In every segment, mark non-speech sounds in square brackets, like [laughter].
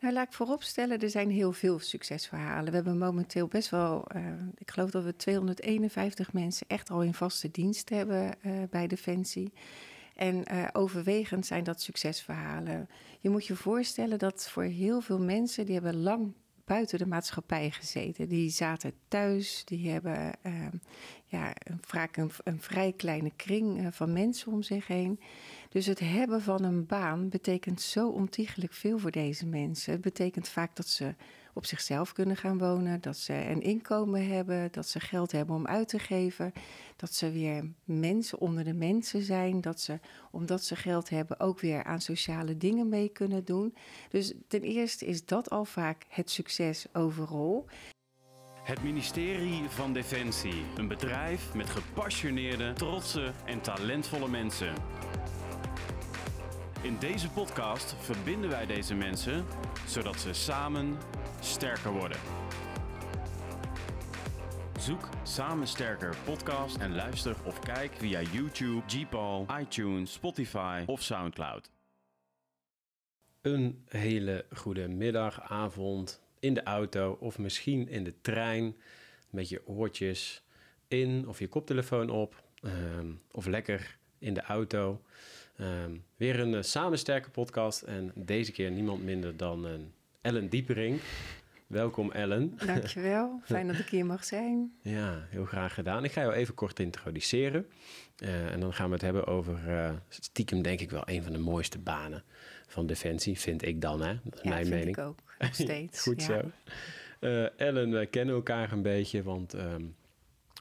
Nou, laat ik vooropstellen, er zijn heel veel succesverhalen. We hebben momenteel best wel, uh, ik geloof dat we 251 mensen echt al in vaste dienst hebben uh, bij Defensie. En uh, overwegend zijn dat succesverhalen. Je moet je voorstellen dat voor heel veel mensen, die hebben lang buiten de maatschappij gezeten. Die zaten thuis, die hebben uh, ja, vaak een, een, vrij kleine kring uh, van mensen om zich heen. Dus het hebben van een baan betekent zo ontiegelijk veel voor deze mensen. Het betekent vaak dat ze op zichzelf kunnen gaan wonen, dat ze een inkomen hebben, dat ze geld hebben om uit te geven, dat ze weer mensen onder de mensen zijn, dat ze, omdat ze geld hebben, ook weer aan sociale dingen mee kunnen doen. Dus ten eerste is dat al vaak het succes overal. Het ministerie van Defensie, een bedrijf met gepassioneerde, trotse en talentvolle mensen. In deze podcast verbinden wij deze mensen zodat ze samen sterker worden. Zoek Samen Sterker podcast en luister of kijk via YouTube, Gpal, iTunes, Spotify of Soundcloud. Een hele goede middag, avond in de auto of misschien in de trein met je oortjes in of je koptelefoon op um, of lekker in de auto. Um, weer een uh, Samen Sterker podcast en deze keer niemand minder dan een Ellen Diepering. Welkom Ellen. Dankjewel, [laughs] fijn dat ik hier mag zijn. Ja, heel graag gedaan. Ik ga jou even kort introduceren. Uh, en dan gaan we het hebben over uh, stiekem denk ik wel een van de mooiste banen van Defensie, vind ik dan hè. Dat is ja, mijn vind mening. ik ook, nog [laughs] steeds. Goed ja. zo. Uh, Ellen, wij kennen elkaar een beetje, want um,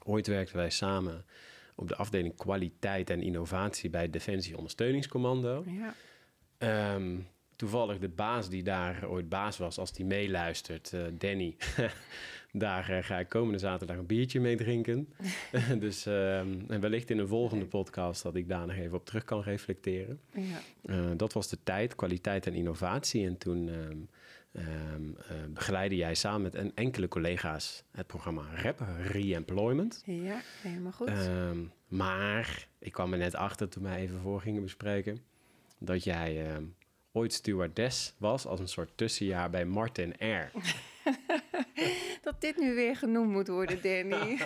ooit werkten wij samen op de afdeling kwaliteit en innovatie bij Defensie Ondersteuningscommando. Ja. Um, toevallig de baas die daar ooit baas was, als die meeluistert, uh, Danny, [laughs] daar uh, ga ik komende zaterdag een biertje mee drinken. [laughs] dus um, en wellicht in een volgende podcast dat ik daar nog even op terug kan reflecteren. Ja. Uh, dat was de tijd, kwaliteit en innovatie. En toen um, um, begeleidde jij samen met en enkele collega's het programma REP, Re-Employment. Ja, helemaal goed. Ehm, maar ik kwam er net achter toen wij even voor gingen bespreken, dat jij ooit stewardess was als een soort tussenjaar bij Martin Air. [laughs] dat dit nu weer genoemd moet worden, Danny.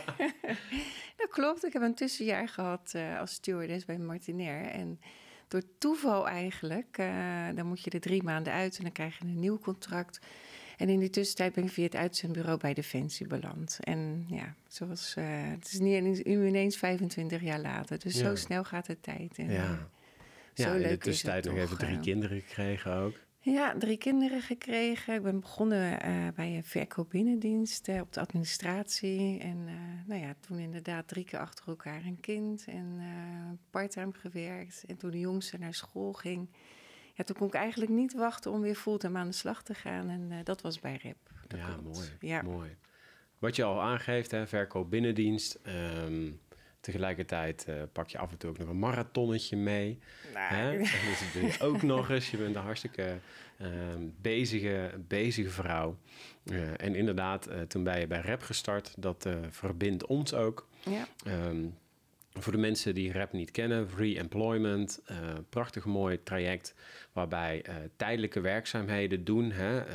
[laughs] dat klopt, ik heb een tussenjaar gehad uh, als stewardess bij Martin Air. En door toeval eigenlijk, uh, dan moet je er drie maanden uit en dan krijg je een nieuw contract. En in die tussentijd ben ik via het uitzendbureau bij Defensie beland. En ja, zoals, uh, het is niet ineens 25 jaar later. Dus ja. zo snel gaat de tijd. En, ja. Ja, in de tussentijd nog even drie kinderen gekregen ook. Ja, drie kinderen gekregen. Ik ben begonnen uh, bij een verkoopbinnendienst uh, op de administratie. En uh, nou ja, toen inderdaad drie keer achter elkaar een kind en parttime gewerkt. En toen de jongste naar school ging, ja, toen kon ik eigenlijk niet wachten om weer fulltime aan de slag te gaan. En dat was bij. Dat ja, mooi, Ja. mooi. Wat je al aangeeft, hè, verkoop binnendienst. Um, Tegelijkertijd uh, pak je af en toe ook nog een marathonnetje mee. Nee. Hè? Dus dat doe je ook nog eens. Je bent een hartstikke uh, bezige, bezige vrouw. Uh, en inderdaad, uh, toen ben je bij REP gestart. Dat verbindt ons ook. Ja. Um, voor de mensen die REP niet kennen, re-employment, uh, prachtig mooi traject waarbij uh, tijdelijke werkzaamheden doen, hè, uh,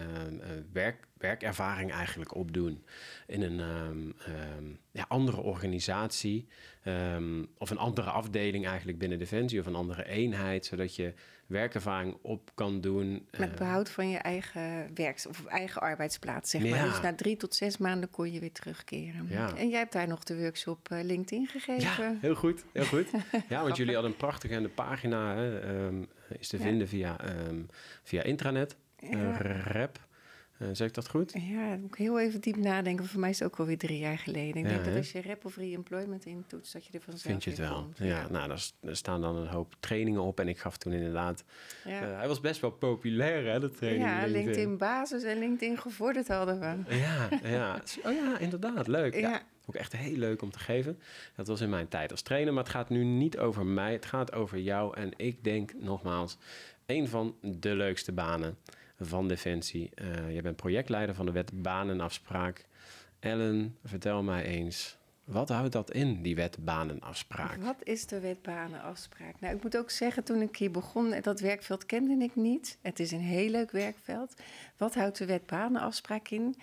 werk, werkervaring eigenlijk opdoen in een um, um, ja, andere organisatie um, of een andere afdeling eigenlijk binnen Defensie of een andere eenheid, zodat je werkervaring op kan doen. Met behoud van je eigen werks- of eigen arbeidsplaats, zeg maar. Ja. Dus na drie tot zes maanden kon je weer terugkeren. Ja. En jij hebt daar nog de workshop uh, LinkedIn gegeven. Ja, heel goed, heel goed. [laughs] Ja, want jullie hadden een prachtige en de pagina hè, is te vinden via, via intranet, Ja. uh, rep. Uh, zeg ik dat goed? Ja, dan moet ik heel even diep nadenken. Voor mij is het ook alweer drie jaar geleden. Ik Ja, denk dat als je rep of re-employment intoetst, dat je er vanzelf Vind je het wel? Ja, nou, daar, staan dan een hoop trainingen op. En ik gaf toen inderdaad... Ja. Uh, hij was best wel populair, hè, de training. ja, LinkedIn basis en LinkedIn gevorderd hadden we. Ja, ja. [laughs] Oh ja, inderdaad. Leuk. Ja. Ja. Ook echt heel leuk om te geven. Dat was in mijn tijd als trainer. Maar het gaat nu niet over mij. Het gaat over jou. En ik denk nogmaals, een van de leukste banen van Defensie. Uh, je bent projectleider van de wet Banenafspraak. Ellen, vertel mij eens, Wat houdt dat in, die wet banenafspraak? Wat is de wet banenafspraak? Nou, ik moet ook zeggen, toen ik hier begon, dat werkveld kende ik niet. Het is een heel leuk werkveld. Wat houdt de wet banenafspraak in?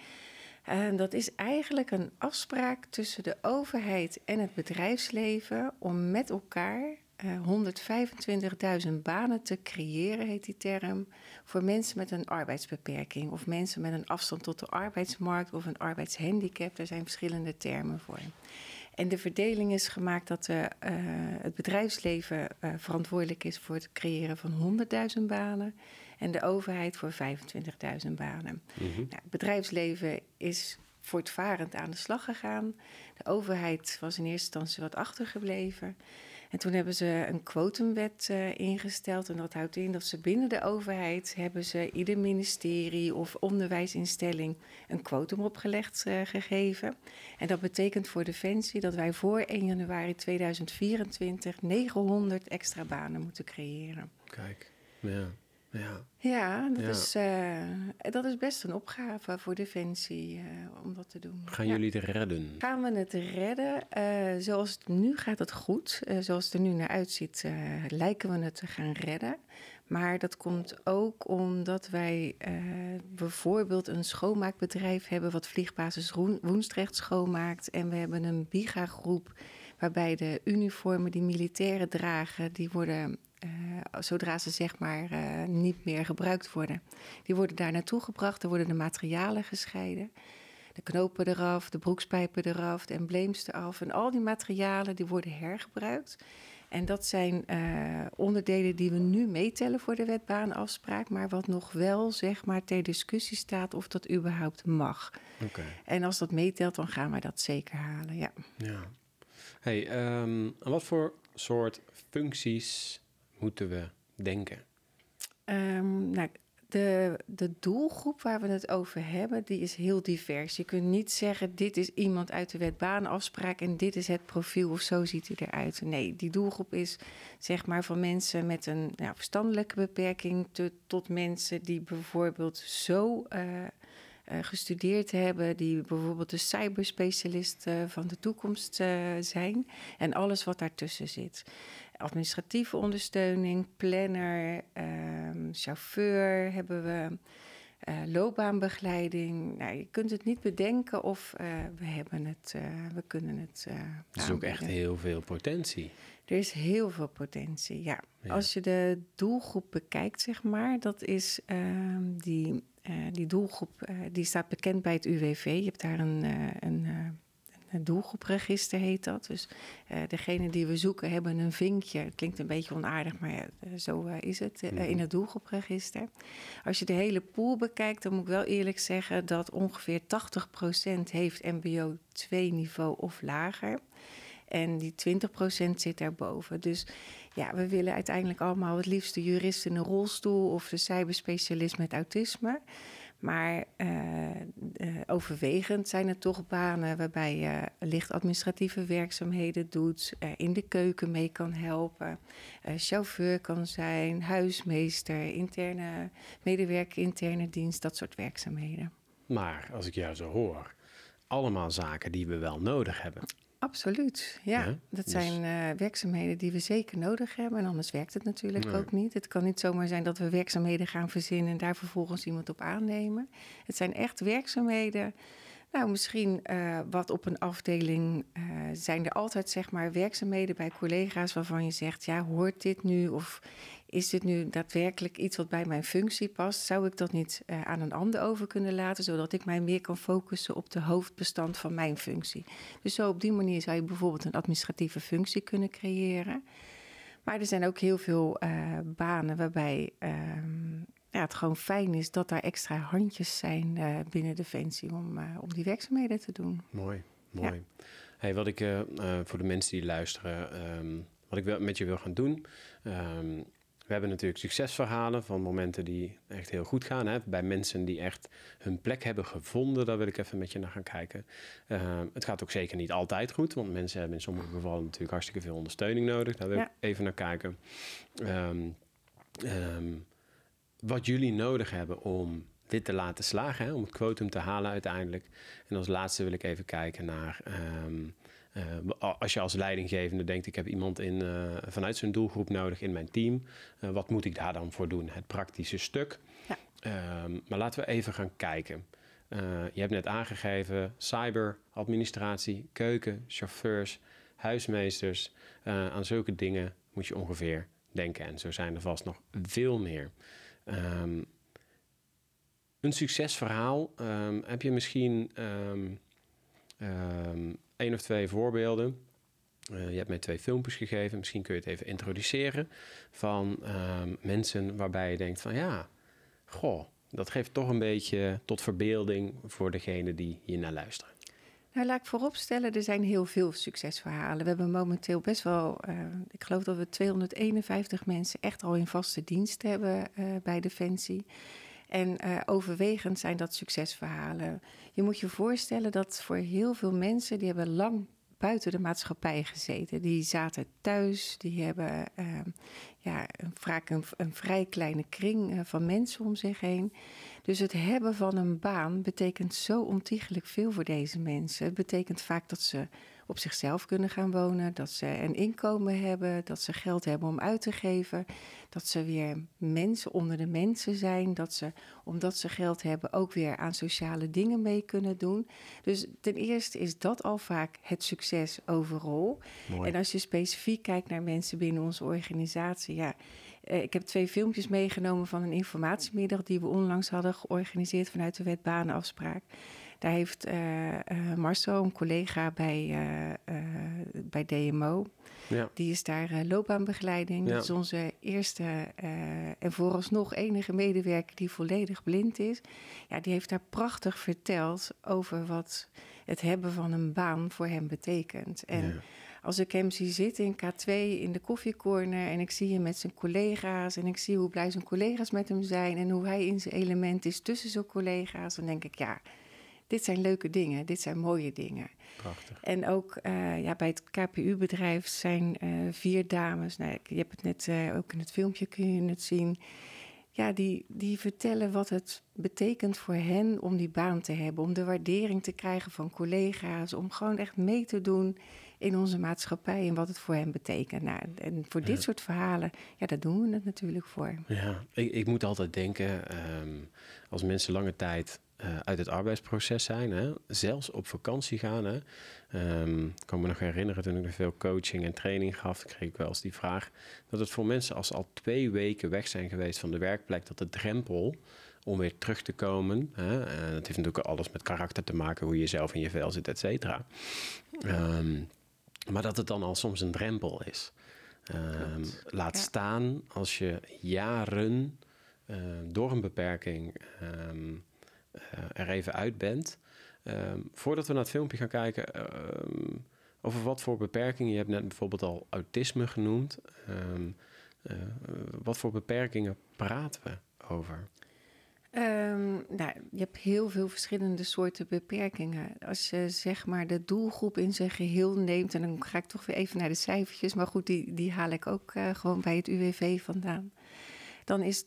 En dat is eigenlijk een afspraak tussen de overheid en het bedrijfsleven om met elkaar 125.000 banen te creëren, heet die term, voor mensen met een arbeidsbeperking of mensen met een afstand tot de arbeidsmarkt of een arbeidshandicap. Daar zijn verschillende termen voor. En de verdeling is gemaakt dat de, uh, het bedrijfsleven uh, verantwoordelijk is voor het creëren van 100.000 banen en de overheid voor 25.000 banen. Mm -hmm. nou, het bedrijfsleven is voortvarend aan de slag gegaan. De overheid was in eerste instantie wat achtergebleven. En toen hebben ze een quotumwet uh, ingesteld. En dat houdt in dat ze binnen de overheid hebben ze ieder ministerie of onderwijsinstelling een quotum opgelegd uh, gegeven. En dat betekent voor Defensie dat wij voor 1 januari 2024 900 extra banen moeten creëren. Kijk, ja. Ja, ja, dat, ja. Is, uh, dat is best een opgave voor Defensie uh, om dat te doen. Gaan ja. jullie het redden? Gaan we het redden? Uh, zoals het nu gaat het goed. zoals het er nu naar uitziet, lijken we het te gaan redden. Maar dat komt ook omdat wij bijvoorbeeld een schoonmaakbedrijf hebben... wat vliegbasis Woensdrecht schoonmaakt. En we hebben een BIGA-groep waarbij de uniformen die militairen dragen... die worden uh, zodra ze zeg maar uh, niet meer gebruikt worden. Die worden daar naartoe gebracht, er worden de materialen gescheiden. De knopen eraf, de broekspijpen eraf, de embleems eraf. En al die materialen die worden hergebruikt. En dat zijn uh, onderdelen die we nu meetellen voor de wetbaanafspraak, maar wat nog wel zeg maar ter discussie staat of dat überhaupt mag. Okay. En als dat meetelt, dan gaan we dat zeker halen. Ja. ja. Hey, um, wat voor soort functies moeten we denken? Um, nou, de, de doelgroep waar we het over hebben, die is heel divers. Je kunt niet zeggen, dit is iemand uit de wet baanafspraak en dit is het profiel of zo ziet hij eruit. Nee, die doelgroep is zeg maar van mensen met een nou, verstandelijke beperking tot mensen die bijvoorbeeld zo... Uh, uh, gestudeerd hebben, die bijvoorbeeld de cyberspecialist uh, van de toekomst uh, zijn en alles wat daartussen zit. Administratieve ondersteuning, planner, ehm, chauffeur hebben we. loopbaanbegeleiding. Nou, je kunt het niet bedenken of we hebben het, we kunnen het. Er is ook echt heel veel potentie. Er is heel veel potentie, ja. ja. Als je de doelgroep bekijkt, zeg maar, dat is ehm, die uh, die doelgroep uh, die staat bekend bij het UWV. Je hebt daar een, uh, een, een doelgroepregister, heet dat. Dus degene die we zoeken hebben een vinkje. Het klinkt een beetje onaardig, maar zo is het in het doelgroepregister. Als je de hele pool bekijkt, dan moet ik wel eerlijk zeggen dat ongeveer 80% heeft MBO 2 niveau of lager. En die 20% zit daarboven. Dus ja, we willen uiteindelijk allemaal het liefst de jurist in een rolstoel of de cyberspecialist met autisme. Maar uh, uh, overwegend zijn het toch banen waarbij je licht administratieve werkzaamheden doet, uh, in de keuken mee kan helpen, chauffeur kan zijn, huismeester, interne medewerker, interne dienst, dat soort werkzaamheden. Maar als ik jou zo hoor, allemaal zaken die we wel nodig hebben. Absoluut, ja. ja dat dus... zijn uh, werkzaamheden die we zeker nodig hebben. En anders werkt het natuurlijk nee. ook niet. Het kan niet zomaar zijn dat we werkzaamheden gaan verzinnen en daar vervolgens iemand op aannemen. Het zijn echt werkzaamheden. Nou, misschien uh, wat op een afdeling uh, zijn er altijd zeg maar werkzaamheden bij collega's waarvan je zegt, ja, hoort dit nu? Of is dit nu daadwerkelijk iets wat bij mijn functie past? Zou ik dat niet uh, aan een ander over kunnen laten, zodat ik mij meer kan focussen op de hoofdbestand van mijn functie? Dus zo op die manier zou je bijvoorbeeld een administratieve functie kunnen creëren. Maar er zijn ook heel veel uh, banen waarbij uh, ja, het gewoon fijn is dat daar extra handjes zijn uh, binnen Defensie om, om die werkzaamheden te doen. Mooi, mooi. Ja. Hey, wat ik voor de mensen die luisteren, um, wat ik met je wil gaan doen. Um, we hebben natuurlijk succesverhalen van momenten die echt heel goed gaan. Hè? Bij mensen die echt hun plek hebben gevonden. Daar wil ik even met je naar gaan kijken. Uh, het gaat ook zeker niet altijd goed. Want mensen hebben in sommige gevallen natuurlijk hartstikke veel ondersteuning nodig. Daar wil ja. ik even naar kijken. Um, um, wat jullie nodig hebben om dit te laten slagen. Hè? Om het quotum te halen uiteindelijk. En als laatste wil ik even kijken naar... Um, als je als leidinggevende denkt, ik heb iemand in, vanuit zijn doelgroep nodig in mijn team, wat moet ik daar dan voor doen? Het praktische stuk. Ja. Ehm, maar laten we even gaan kijken. je hebt net aangegeven cyber, administratie, keuken, chauffeurs, huismeesters. aan zulke dingen moet je ongeveer denken. En zo zijn er vast nog veel meer. Um, een succesverhaal. Um, heb je misschien één of twee voorbeelden? Uh, je hebt mij twee filmpjes gegeven. Misschien kun je het even introduceren. Van mensen waarbij je denkt van ja, goh, dat geeft toch een beetje tot verbeelding voor degene die hier naar luisteren. Nou, laat ik vooropstellen, er zijn heel veel succesverhalen. We hebben momenteel best wel, uh, ik geloof dat we 251 mensen echt al in vaste dienst hebben uh, bij Defensie. En uh, overwegend zijn dat succesverhalen. Je moet je voorstellen dat voor heel veel mensen, die hebben lang buiten de maatschappij gezeten. Die zaten thuis, die hebben uh, ja, vaak een, een, vrij kleine kring uh, van mensen om zich heen. Dus het hebben van een baan betekent zo ontiegelijk veel voor deze mensen. Het betekent vaak dat ze op zichzelf kunnen gaan wonen, dat ze een inkomen hebben, dat ze geld hebben om uit te geven, dat ze weer mensen onder de mensen zijn, dat ze, omdat ze geld hebben, ook weer aan sociale dingen mee kunnen doen. Dus ten eerste is dat al vaak het succes overal. En als je specifiek kijkt naar mensen binnen onze organisatie, ja. Eh, ik heb twee filmpjes meegenomen van een informatiemiddag die we onlangs hadden georganiseerd vanuit de wet banenafspraak. Daar heeft uh, uh, Marcel, een collega bij, uh, bij DMO, ja. die is daar loopbaanbegeleiding. Ja. Dat is onze eerste en vooralsnog enige medewerker die volledig blind is. Ja, die heeft daar prachtig verteld over wat het hebben van een baan voor hem betekent. En ja. als ik hem zie zitten in K2 in de koffiecorner en ik zie hem met zijn collega's en ik zie hoe blij zijn collega's met hem zijn en hoe hij in zijn element is tussen zijn collega's, dan denk ik ja dit zijn leuke dingen, dit zijn mooie dingen. Prachtig. En ook uh, ja, bij het KPU-bedrijf zijn uh, vier dames, nou, je hebt het net uh, ook in het filmpje kun je het zien. Ja, die, die vertellen wat het betekent voor hen om die baan te hebben, om de waardering te krijgen van collega's, om gewoon echt mee te doen in onze maatschappij en wat het voor hen betekent. Nou, en voor dit soort verhalen, ja, daar doen we het natuurlijk voor. Ja, ik, ik moet altijd denken, um, als mensen lange tijd uh, uit het arbeidsproces zijn, hè? zelfs op vakantie gaan. Hè? Um, ik kan me nog herinneren toen ik nog veel coaching en training gaf, kreeg ik wel eens die vraag dat het voor mensen als al twee weken weg zijn geweest van de werkplek, dat de drempel om weer terug te komen, hè? Uh, dat heeft natuurlijk alles met karakter te maken, hoe je zelf in je vel zit, et cetera. Um, maar dat het dan al soms een drempel is. Um, laat ja. staan als je jaren uh, door een beperking er even uit bent. Um, voordat we naar het filmpje gaan kijken, um, over wat voor beperkingen. Je hebt net bijvoorbeeld al autisme genoemd. Um, uh, wat voor beperkingen praten we over? nou, je hebt heel veel verschillende soorten beperkingen. Als je zeg maar de doelgroep in zijn geheel neemt, en dan ga ik toch weer even naar de cijfertjes, maar goed, die, die haal ik ook uh, gewoon bij het UWV vandaan dan is 10%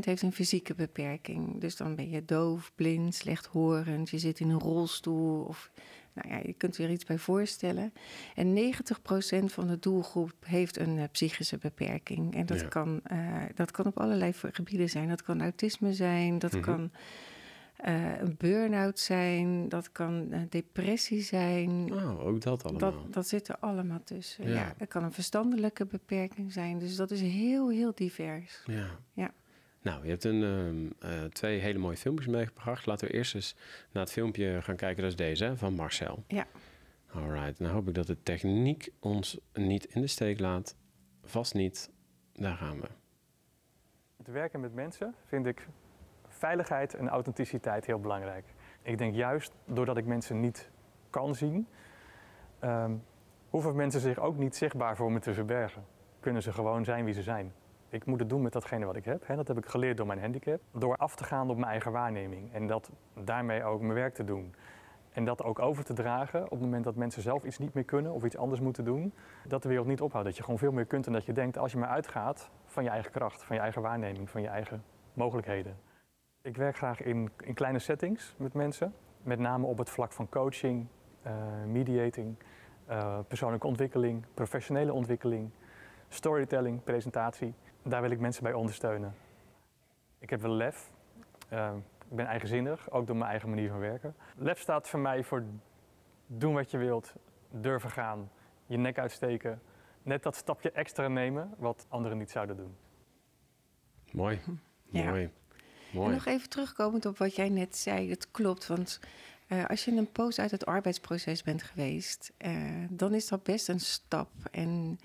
heeft een fysieke beperking. Dus dan ben je doof, blind, slechthorend, je zit in een rolstoel of nou ja, je kunt er iets bij voorstellen. En 90% van de doelgroep heeft een uh, psychische beperking. En dat, kan, uh, dat kan op allerlei gebieden zijn. Dat kan autisme zijn, dat mm -hmm. kan uh, een burn-out zijn, dat kan uh, depressie zijn. Oh, ook dat allemaal. Dat, dat zit er allemaal tussen. Ja. ja. het kan een verstandelijke beperking zijn. Dus dat is heel, heel divers. Ja. ja. Nou, je hebt een, uh, twee hele mooie filmpjes meegebracht. Laten we eerst eens naar het filmpje gaan kijken. Dat is deze, hè, van Marcel. Ja. Alright, nou hoop ik dat de techniek ons niet in de steek laat. Vast niet. Daar gaan we. Het werken met mensen vind ik veiligheid en authenticiteit heel belangrijk. Ik denk juist doordat ik mensen niet kan zien, um, hoeven mensen zich ook niet zichtbaar voor me te verbergen. Kunnen ze gewoon zijn wie ze zijn. Ik moet het doen met datgene wat ik heb. Hè. Dat heb ik geleerd door mijn handicap. Door af te gaan op mijn eigen waarneming. En dat daarmee ook mijn werk te doen. En dat ook over te dragen op het moment dat mensen zelf iets niet meer kunnen of iets anders moeten doen. Dat de wereld niet ophoudt. Dat je gewoon veel meer kunt en dat je denkt als je maar uitgaat van je eigen kracht, van je eigen waarneming, van je eigen mogelijkheden. Ik werk graag in, in kleine settings met mensen. Met name op het vlak van coaching, uh, mediating, eh, persoonlijke ontwikkeling, professionele ontwikkeling, storytelling, presentatie. Daar wil ik mensen bij ondersteunen. Ik heb wel lef. Uh, ik ben eigenzinnig, ook door mijn eigen manier van werken. Lef staat voor mij voor doen wat je wilt, durven gaan, je nek uitsteken. Net dat stapje extra nemen wat anderen niet zouden doen. Mooi, ja. mooi. Mooi. En nog even terugkomend op wat jij net zei, het klopt. Want uh, als je een poos uit het arbeidsproces bent geweest, uh, dan is dat best een stap. En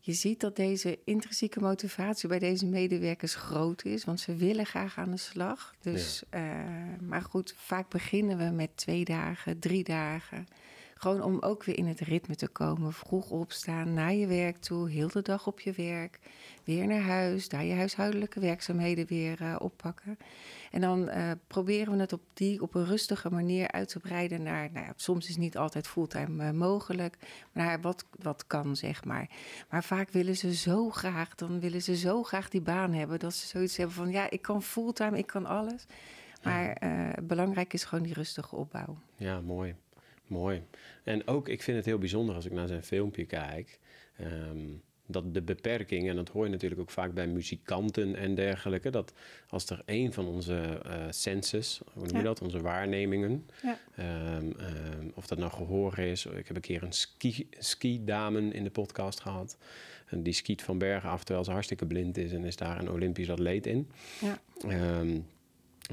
je ziet dat deze intrinsieke motivatie bij deze medewerkers groot is, want ze willen graag aan de slag. Dus, ja. uh, maar goed, vaak beginnen we met twee dagen, drie dagen. Gewoon om ook weer in het ritme te komen. Vroeg opstaan, naar je werk toe, heel de dag op je werk. Weer naar huis, daar je huishoudelijke werkzaamheden weer uh, oppakken. En dan uh, proberen we het op die op een rustige manier uit te breiden naar, nou ja, soms is niet altijd fulltime uh, mogelijk, maar naar wat, wat kan, zeg maar. Maar vaak willen ze zo graag, dan willen ze zo graag die baan hebben, dat ze zoiets hebben van, ja, ik kan fulltime, ik kan alles. Maar belangrijk is gewoon die rustige opbouw. Ja, mooi. Mooi. En ook, ik vind het heel bijzonder als ik naar zijn filmpje kijk. Um, dat de beperking, en dat hoor je natuurlijk ook vaak bij muzikanten en dergelijke, dat als er een van onze uh, senses, hoe noem je ja. dat, onze waarnemingen, ja. um, um, of dat nou gehoor is, ik heb een keer een ski, ski-dame in de podcast gehad, en die skiet van bergen af terwijl ze hartstikke blind is en is daar een Olympisch atleet in. Ja. Um,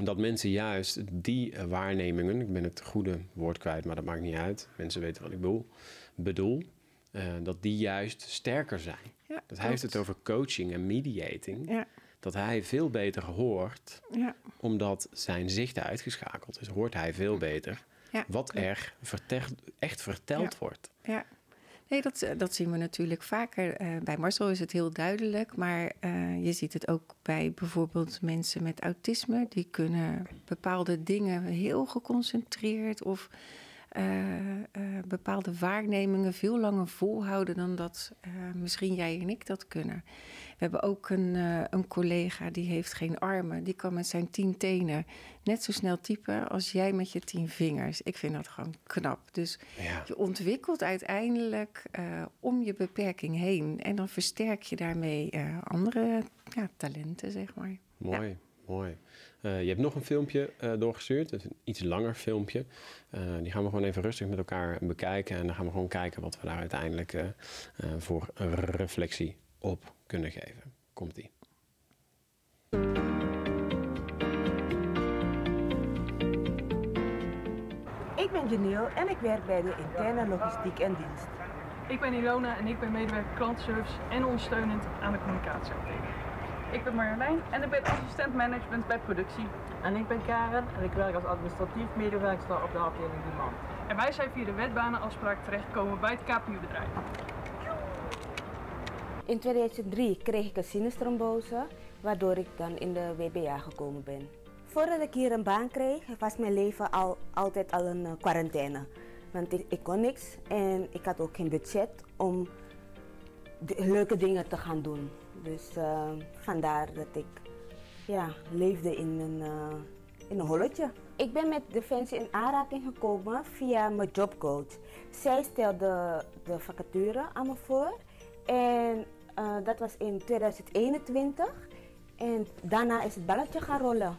dat mensen juist die waarnemingen, ik ben het goede woord kwijt, maar dat maakt niet uit, mensen weten wat ik bedoel, bedoel uh, dat die juist sterker zijn. Ja, dat hij heeft het over coaching en mediating. Ja. Dat hij veel beter hoort, ja. omdat zijn zicht uitgeschakeld is, hoort hij veel beter wat er echt verteld wordt. Ja. Nee, dat, eh, dat zien we natuurlijk vaker. Uh, bij Marcel is het heel duidelijk, maar uh, je ziet het ook bij bijvoorbeeld mensen met autisme. Die kunnen bepaalde dingen heel geconcentreerd of bepaalde waarnemingen veel langer volhouden dan dat misschien jij en ik dat kunnen. We hebben ook een, een collega die heeft geen armen. Die kan met zijn tien tenen net zo snel typen als jij met je tien vingers. Ik vind dat gewoon knap. Dus ja. je ontwikkelt uiteindelijk om je beperking heen. En dan versterk je daarmee andere ja, talenten, zeg maar. Mooi, ja. mooi. Uh, je hebt nog een filmpje uh, doorgestuurd, een iets langer filmpje. Uh, die gaan we gewoon even rustig met elkaar bekijken. En dan gaan we gewoon kijken wat we daar uiteindelijk voor reflectie op kunnen geven. Komt-ie. Ik ben Janiel en ik werk bij de interne logistiek en dienst. Ik ben Ilona en ik ben medewerker klantenservice en ondersteunend aan de communicatieafdeling. Ik ben Marjolein en ik ben assistent management bij productie. En ik ben Karen en ik werk als administratief medewerkster op de afdeling Demand. En wij zijn via de wetbanenafspraak terechtgekomen bij het KPU-bedrijf. In 2003 kreeg ik een sinustrombose, waardoor ik dan in de WBA gekomen ben. Voordat ik hier een baan kreeg, was mijn leven al, altijd al een uh, quarantaine. Want ik, ik kon niks en ik had ook geen budget om leuke dingen te gaan doen. Dus uh, vandaar dat ik ja, leefde in een, uh, in een holletje. Ik ben met Defensie in aanraking gekomen via mijn jobcoach. Zij stelde de vacature aan me voor. En uh, dat was in 2021. En daarna is het balletje gaan rollen.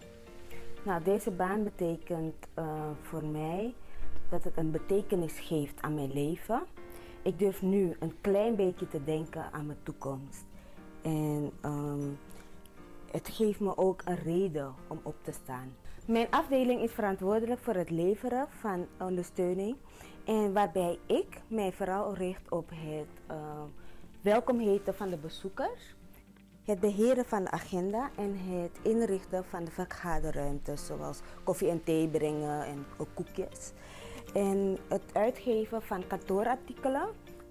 Nou, deze baan betekent voor mij dat het een betekenis geeft aan mijn leven. Ik durf nu een klein beetje te denken aan mijn toekomst. En um, het geeft me ook een reden om op te staan. Mijn afdeling is verantwoordelijk voor het leveren van ondersteuning. En waarbij ik mij vooral richt op het uh, welkom heten van de bezoekers. Het beheren van de agenda en het inrichten van de vergaderruimtes, zoals koffie en thee brengen en koekjes. En het uitgeven van kantoorartikelen,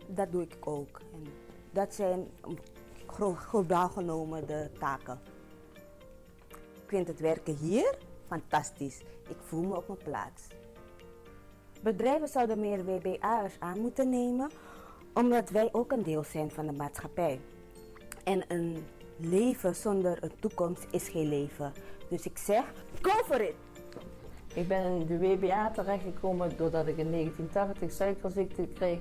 dat doe ik ook. En dat zijn globaal genomen de taken. Ik vind het werken hier fantastisch. Ik voel me op mijn plaats. Bedrijven zouden meer WBA'ers aan moeten nemen, omdat wij ook een deel zijn van de maatschappij. En een leven zonder een toekomst is geen leven. Dus ik zeg, go for it! Ik ben in de WBA terechtgekomen doordat ik in 1980 suikerziekte kreeg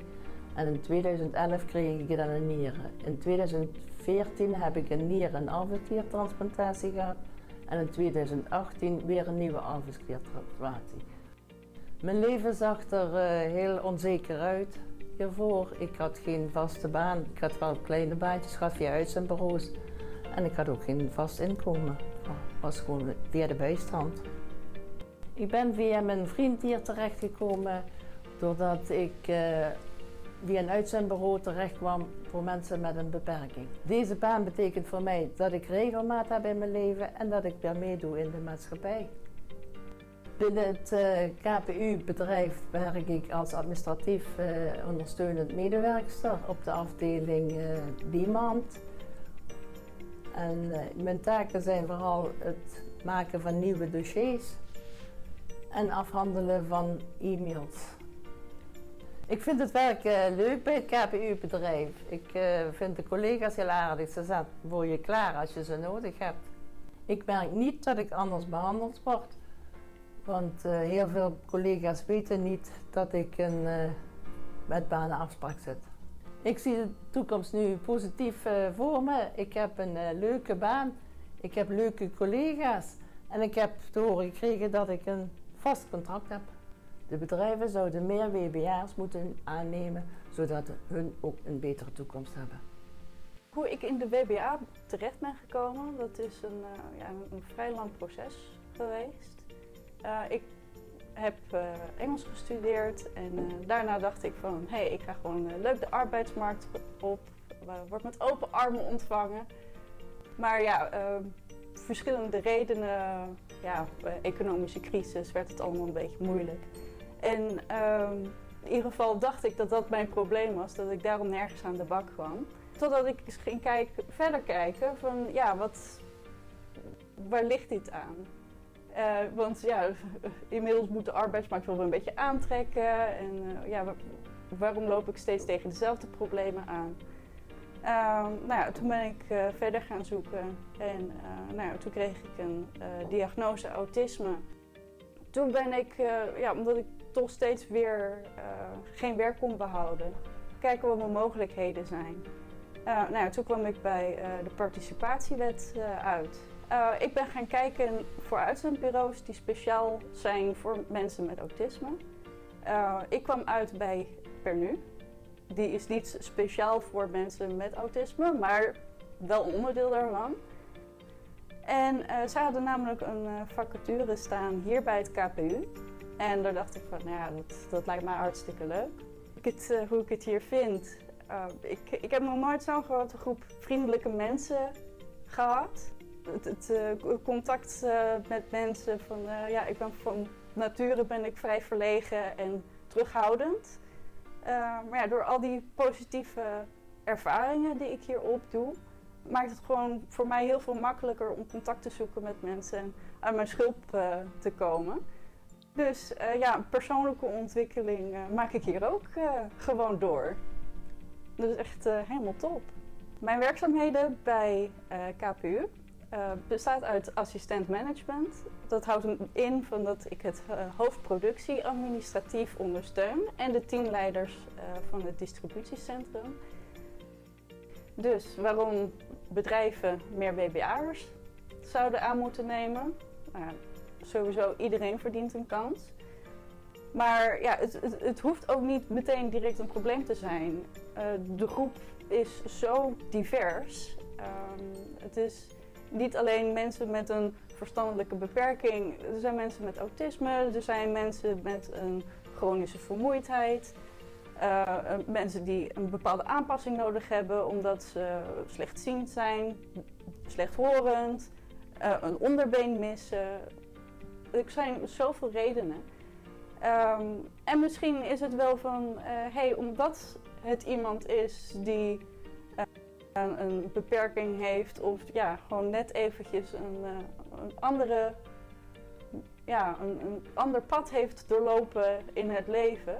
En in 2011 kreeg ik dan een nieren. In 2014 heb ik een nier- en alvleeskliertransplantatie gehad. En in 2018 weer een nieuwe alvleeskliertransplantatie. Mijn leven zag er uh, heel onzeker uit hiervoor. Ik had geen vaste baan. Ik had wel kleine baantjes gehad via uitzendbureaus. En ik had ook geen vast inkomen. Het was gewoon via de bijstand. Ik ben via mijn vriend hier terechtgekomen doordat ik uh, via een uitzendbureau terecht kwam voor mensen met een beperking. Deze baan betekent voor mij dat ik regelmaat heb in mijn leven en dat ik weer meedoe in de maatschappij. Binnen het uh, KPU-bedrijf werk ik als administratief uh, ondersteunend medewerkster op de afdeling uh, Demand. En mijn taken zijn vooral het maken van nieuwe dossiers en afhandelen van e-mails. Ik vind het werk leuk bij het KPU-bedrijf. Ik vind de collega's heel aardig. Ze zetten voor je klaar als je ze nodig hebt. Ik merk niet dat ik anders behandeld word. Want uh, heel veel collega's weten niet dat ik een uh, met banenafspraak zit. Ik zie de toekomst nu positief uh, voor me. Ik heb een leuke baan, ik heb leuke collega's en ik heb te horen gekregen dat ik een vast contract heb. De bedrijven zouden meer WBA's moeten aannemen, zodat hun ook een betere toekomst hebben. Hoe ik in de WBA terecht ben gekomen, dat is een, ja, een vrij lang proces geweest. Uh, ik heb uh, Engels gestudeerd en uh, daarna dacht ik van hé, hey, ik ga gewoon leuk de arbeidsmarkt op, word met open armen ontvangen. Maar ja, verschillende redenen, ja, economische crisis, werd het allemaal een beetje moeilijk. En in ieder geval dacht ik dat dat mijn probleem was, dat ik daarom nergens aan de bak kwam. Totdat ik eens ging kijken, verder kijken van ja, wat, waar ligt dit aan? Uh, want ja, inmiddels moet de arbeidsmarkt wel een beetje aantrekken. En uh, ja, waarom loop ik steeds tegen dezelfde problemen aan? Uh, nou ja, toen ben ik uh, verder gaan zoeken en nou ja, toen kreeg ik een diagnose autisme. Toen ben ik, ja, omdat ik toch steeds weer geen werk kon behouden, kijken wat mijn mogelijkheden zijn. nou ja, toen kwam ik bij de participatiewet uit. Uh, ik ben gaan kijken voor uitzendbureaus die speciaal zijn voor mensen met autisme. Uh, ik kwam uit bij Pernu. Die is niet speciaal voor mensen met autisme, maar wel onderdeel daarvan. En uh, ze hadden namelijk een vacature staan hier bij het KPU. En daar dacht ik van, nou ja, dat, dat lijkt mij hartstikke leuk. Ik het, hoe ik het hier vind. ik, ik heb nog nooit zo'n grote groep vriendelijke mensen gehad het, uh, contact uh, met mensen van uh, ja, ik ben van nature ben ik vrij verlegen en terughoudend. maar ja, door al die positieve ervaringen die ik hier opdoe, maakt het gewoon voor mij heel veel makkelijker om contact te zoeken met mensen en aan mijn schulp te komen. Dus ja, persoonlijke ontwikkeling maak ik hier ook gewoon door. Dat is echt helemaal top. Mijn werkzaamheden bij KPU uh, bestaat uit assistent management. Dat houdt in van dat ik het uh, hoofdproductie administratief ondersteun en de teamleiders uh, van het distributiecentrum. Dus waarom bedrijven meer BBA'ers zouden aan moeten nemen? Nou sowieso iedereen verdient een kans. Maar ja, het, het, het, hoeft ook niet meteen direct een probleem te zijn. de groep is zo divers. Um, het is niet alleen mensen met een verstandelijke beperking. Er zijn mensen met autisme, er zijn mensen met een chronische vermoeidheid. Uh, mensen die een bepaalde aanpassing nodig hebben omdat ze slechtziend zijn, slechthorend, uh, een onderbeen missen. Er zijn zoveel redenen. Um, en misschien is het wel van, uh, hey, omdat het iemand is die een, beperking heeft of ja, gewoon net eventjes een, uh, een andere, ja, een, een, ander pad heeft doorlopen in het leven,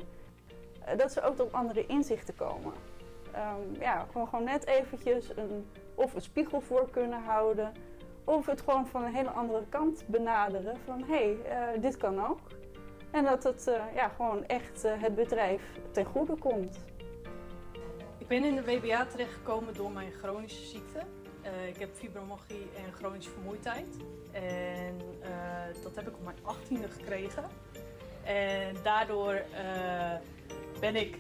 uh, dat ze ook tot andere inzichten komen. Um, ja, gewoon, gewoon net eventjes een, of een spiegel voor kunnen houden, of het gewoon van een hele andere kant benaderen van hé, hey, uh, dit kan ook. En dat het ja, gewoon echt het bedrijf ten goede komt. Ben in de WBA terechtgekomen door mijn chronische ziekte. Uh, ik heb fibromyalgie en chronische vermoeidheid. En uh, dat heb ik op mijn 18e gekregen. En daardoor uh, ben ik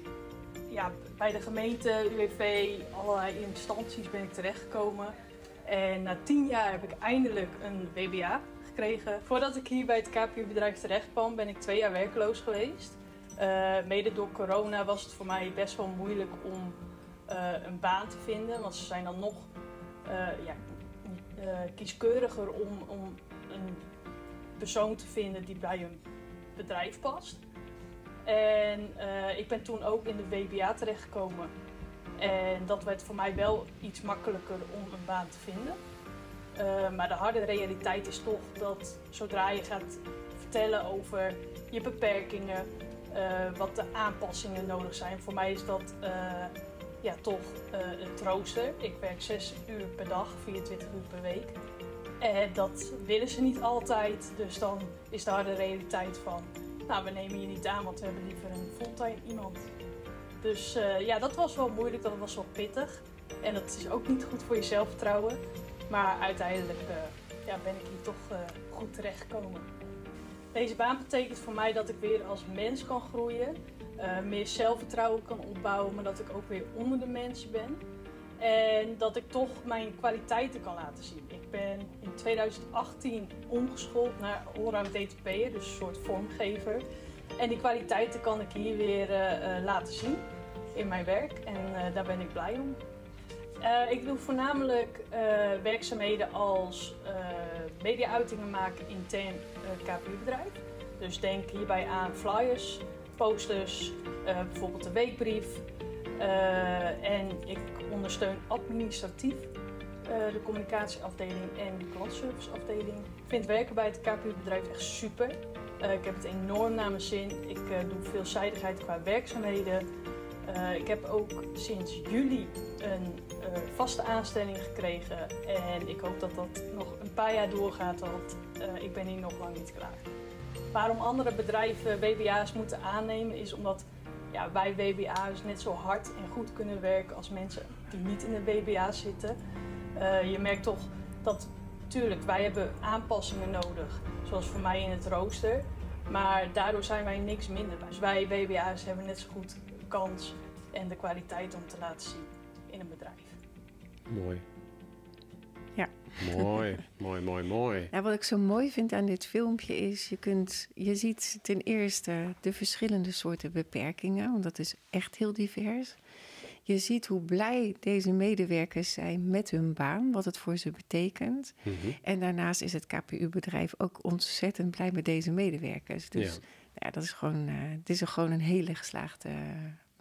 ja, bij de gemeente, UWV, allerlei instanties ben ik terechtgekomen. En na tien jaar heb ik eindelijk een WBA gekregen. Voordat ik hier bij het KPU-bedrijf terecht kwam, ben ik twee jaar werkloos geweest. Mede door corona was het voor mij best wel moeilijk om een baan te vinden. Want ze zijn dan nog uh, ja, kieskeuriger om, om een persoon te vinden die bij een bedrijf past. En ik ben toen ook in de WBA terechtgekomen. En dat werd voor mij wel iets makkelijker om een baan te vinden. Maar de harde realiteit is toch dat zodra je gaat vertellen over je beperkingen, wat de aanpassingen nodig zijn. Voor mij is dat ja, toch het rooster. Ik werk 6 uur per dag, 24 uur per week. En dat willen ze niet altijd. Dus dan is de harde realiteit van, nou we nemen je niet aan, want we hebben liever een fulltime iemand. Dus uh, ja, dat was wel moeilijk, dat was wel pittig. En dat is ook niet goed voor je zelfvertrouwen. Maar uiteindelijk uh, ja, ben ik hier toch uh, goed terechtgekomen. Deze baan betekent voor mij dat ik weer als mens kan groeien. Meer zelfvertrouwen kan opbouwen, maar dat ik ook weer onder de mensen ben. En dat ik toch mijn kwaliteiten kan laten zien. Ik ben in 2018 omgeschoold naar allround DTP'er, dus een soort vormgever. En die kwaliteiten kan ik hier weer uh, laten zien in mijn werk en uh, daar ben ik blij om. Uh, ik doe voornamelijk werkzaamheden als media-uitingen maken intern KPU-bedrijf. Dus denk hierbij aan flyers, posters, bijvoorbeeld de weekbrief. en ik ondersteun administratief de communicatieafdeling en de klantserviceafdeling. Ik vind werken bij het KPU-bedrijf echt super. Ik heb het enorm naar mijn zin. Ik doe veelzijdigheid qua werkzaamheden. Ik heb ook sinds juli een vaste aanstelling gekregen. En ik hoop dat dat nog een paar jaar doorgaat, want ik ben hier nog lang niet klaar. Waarom andere bedrijven WBA's moeten aannemen is omdat ja, wij WBA's net zo hard en goed kunnen werken als mensen die niet in de WBA zitten. je merkt toch dat Tuurlijk, wij hebben aanpassingen nodig, zoals voor mij in het rooster. Maar daardoor zijn wij niks minder. Dus wij WBA's hebben net zo goed kans en de kwaliteit om te laten zien in een bedrijf. Mooi. Ja. Mooi, mooi, mooi, mooi. Ja, wat ik zo mooi vind aan dit filmpje is, je, kunt, je ziet ten eerste de verschillende soorten beperkingen, want dat is echt heel divers. Je ziet hoe blij deze medewerkers zijn met hun baan, wat het voor ze betekent. Mhm. En daarnaast is het KPU-bedrijf ook ontzettend blij met deze medewerkers. Dus ja. ja dat is gewoon, uh, het is gewoon een hele geslaagde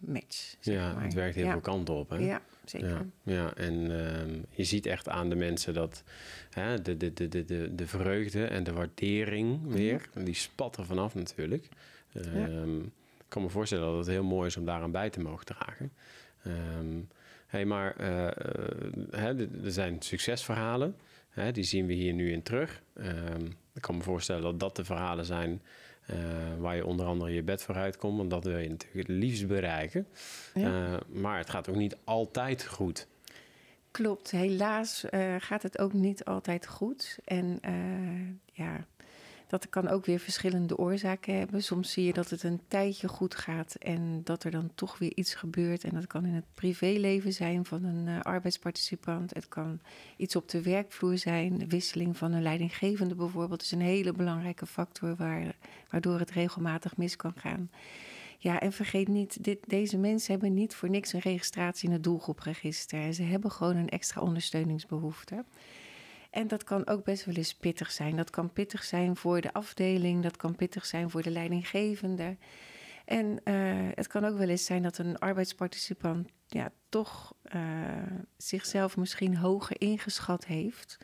match. ja, het werkt heel veel kanten op. Hè? Ja, zeker. Ja, ja en uh, je ziet echt aan de mensen dat hè, de, de, de, de, de vreugde en de waardering weer, mm die spat er vanaf natuurlijk. Um, ik kan me voorstellen dat het heel mooi is om daaraan bij te mogen dragen. Um, hey, maar uh, hè, er zijn succesverhalen. Hè, die zien we hier nu in terug. Ik kan me voorstellen dat dat de verhalen zijn uh, waar je onder andere je bed voor uitkomt. Want dat wil je natuurlijk het liefst bereiken. Ja. Uh, maar het gaat ook niet altijd goed. Klopt, helaas uh, gaat het ook niet altijd goed. En ja, dat kan ook weer verschillende oorzaken hebben. Soms zie je dat het een tijdje goed gaat en dat er dan toch weer iets gebeurt. En dat kan in het privéleven zijn van een uh, arbeidsparticipant. Het kan iets op de werkvloer zijn. De wisseling van een leidinggevende bijvoorbeeld is een hele belangrijke factor waar, waardoor het regelmatig mis kan gaan. Ja, en vergeet niet, dit, deze mensen hebben niet voor niks een registratie in het doelgroepregister. Ze hebben gewoon een extra ondersteuningsbehoefte. En dat kan ook best wel eens pittig zijn. Dat kan pittig zijn voor de afdeling, dat kan pittig zijn voor de leidinggevende. En uh, het kan ook wel eens zijn dat een arbeidsparticipant ja, toch uh, zichzelf misschien hoger ingeschat heeft.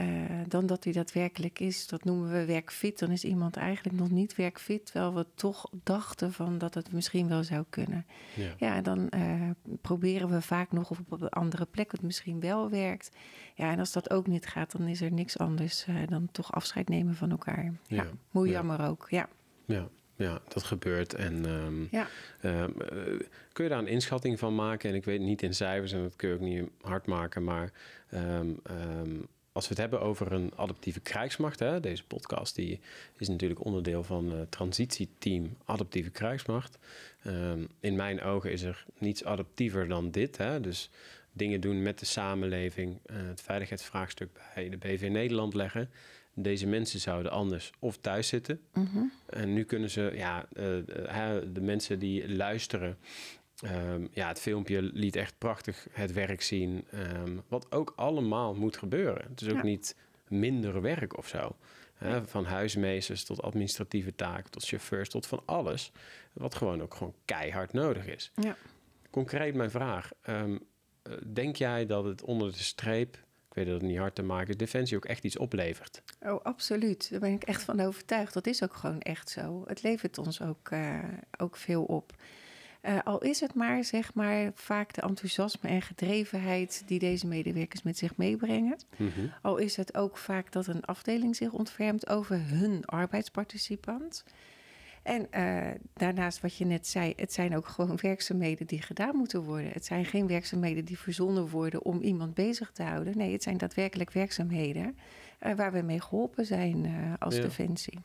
Uh, dan dat hij daadwerkelijk is. Dat noemen we werkfit. Dan is iemand eigenlijk nog niet werkfit, terwijl we toch dachten van dat het misschien wel zou kunnen. Ja, ja dan uh, proberen we vaak nog of op een andere plek het misschien wel werkt. Ja, en als dat ook niet gaat, dan is er niks anders uh, dan toch afscheid nemen van elkaar. Ja, ja. hoe jammer ook. Ja. ja. ja, dat gebeurt. En ehm, Ja. ehm, eh, kun je daar een inschatting van maken? En ik weet niet in cijfers en dat kun je ook niet hard maken, maar ehm, als we het hebben over een adaptieve krijgsmacht, hè, deze podcast die is natuurlijk onderdeel van het transitieteam Adaptieve Krijgsmacht. Ehm, in mijn ogen is er niets adaptiever dan dit. Hè? Dus dingen doen met de samenleving, eh, het veiligheidsvraagstuk bij de BV Nederland leggen. Deze mensen zouden anders of thuis zitten. Mhm. En nu kunnen ze, ja, eh, eh, de mensen die luisteren. Ehm, ja, het filmpje liet echt prachtig het werk zien. ehm, wat ook allemaal moet gebeuren. Het is ook Ja. niet minder werk of zo. Hè, van huismeesters tot administratieve taken, tot chauffeurs, tot van alles. Wat gewoon ook gewoon keihard nodig is. Ja. Concreet mijn vraag. ehm, eh, denk jij dat het onder de streep, ik weet dat het niet hard te maken is, Defensie ook echt iets oplevert? Oh, absoluut. Daar ben ik echt van overtuigd. Dat is ook gewoon echt zo. Het levert ons ook, eh, ook veel op. Eh, al is het maar, zeg maar, vaak de enthousiasme en gedrevenheid die deze medewerkers met zich meebrengen. Al is het ook vaak dat een afdeling zich ontfermt over hun arbeidsparticipant. En eh, daarnaast wat je net zei, het zijn ook gewoon [laughs] werkzaamheden die gedaan moeten worden. Het zijn geen werkzaamheden die verzonnen worden om iemand bezig te houden. Nee, het zijn daadwerkelijk werkzaamheden eh, waar we mee geholpen zijn als Ja. Defensie.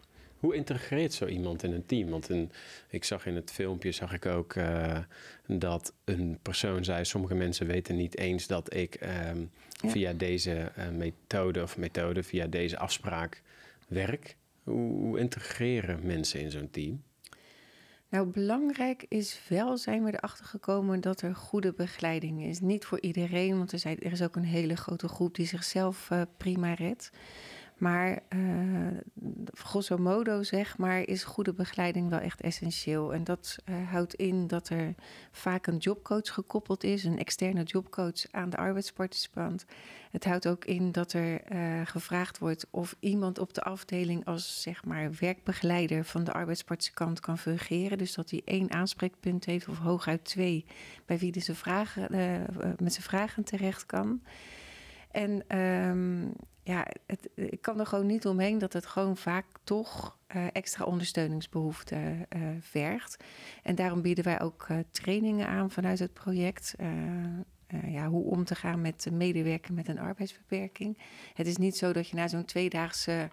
Hoe integreert zo iemand in een team? Want een, ik zag in het filmpje zag ik ook eh, dat een persoon zei: sommige mensen weten niet eens dat ik ehm, Ja. via deze eh, methode of methode, via deze afspraak werk. Hoe, hoe integreren mensen in zo'n team? Nou, belangrijk is wel, zijn we erachter gekomen dat er goede begeleiding is. Niet voor iedereen, want er, zijn, er is ook een hele grote groep die zichzelf eh, prima redt. Maar eh, grosso modo, zeg maar, is goede begeleiding wel echt essentieel. En dat eh, houdt in dat er vaak een jobcoach gekoppeld is, een externe jobcoach aan de arbeidsparticipant. Het houdt ook in dat er eh, gevraagd wordt of iemand op de afdeling als zeg maar werkbegeleider van de arbeidsparticipant kan fungeren. Dus dat hij één aanspreekpunt heeft of hooguit twee bij wie hij met zijn vragen terecht kan. En ehm, ja, het, ik kan er gewoon niet omheen dat het gewoon vaak toch eh, extra ondersteuningsbehoefte eh, vergt. En daarom bieden wij ook eh, trainingen aan vanuit het project. ja, hoe om te gaan met medewerken met een arbeidsbeperking. Het is niet zo dat je na zo'n tweedaagse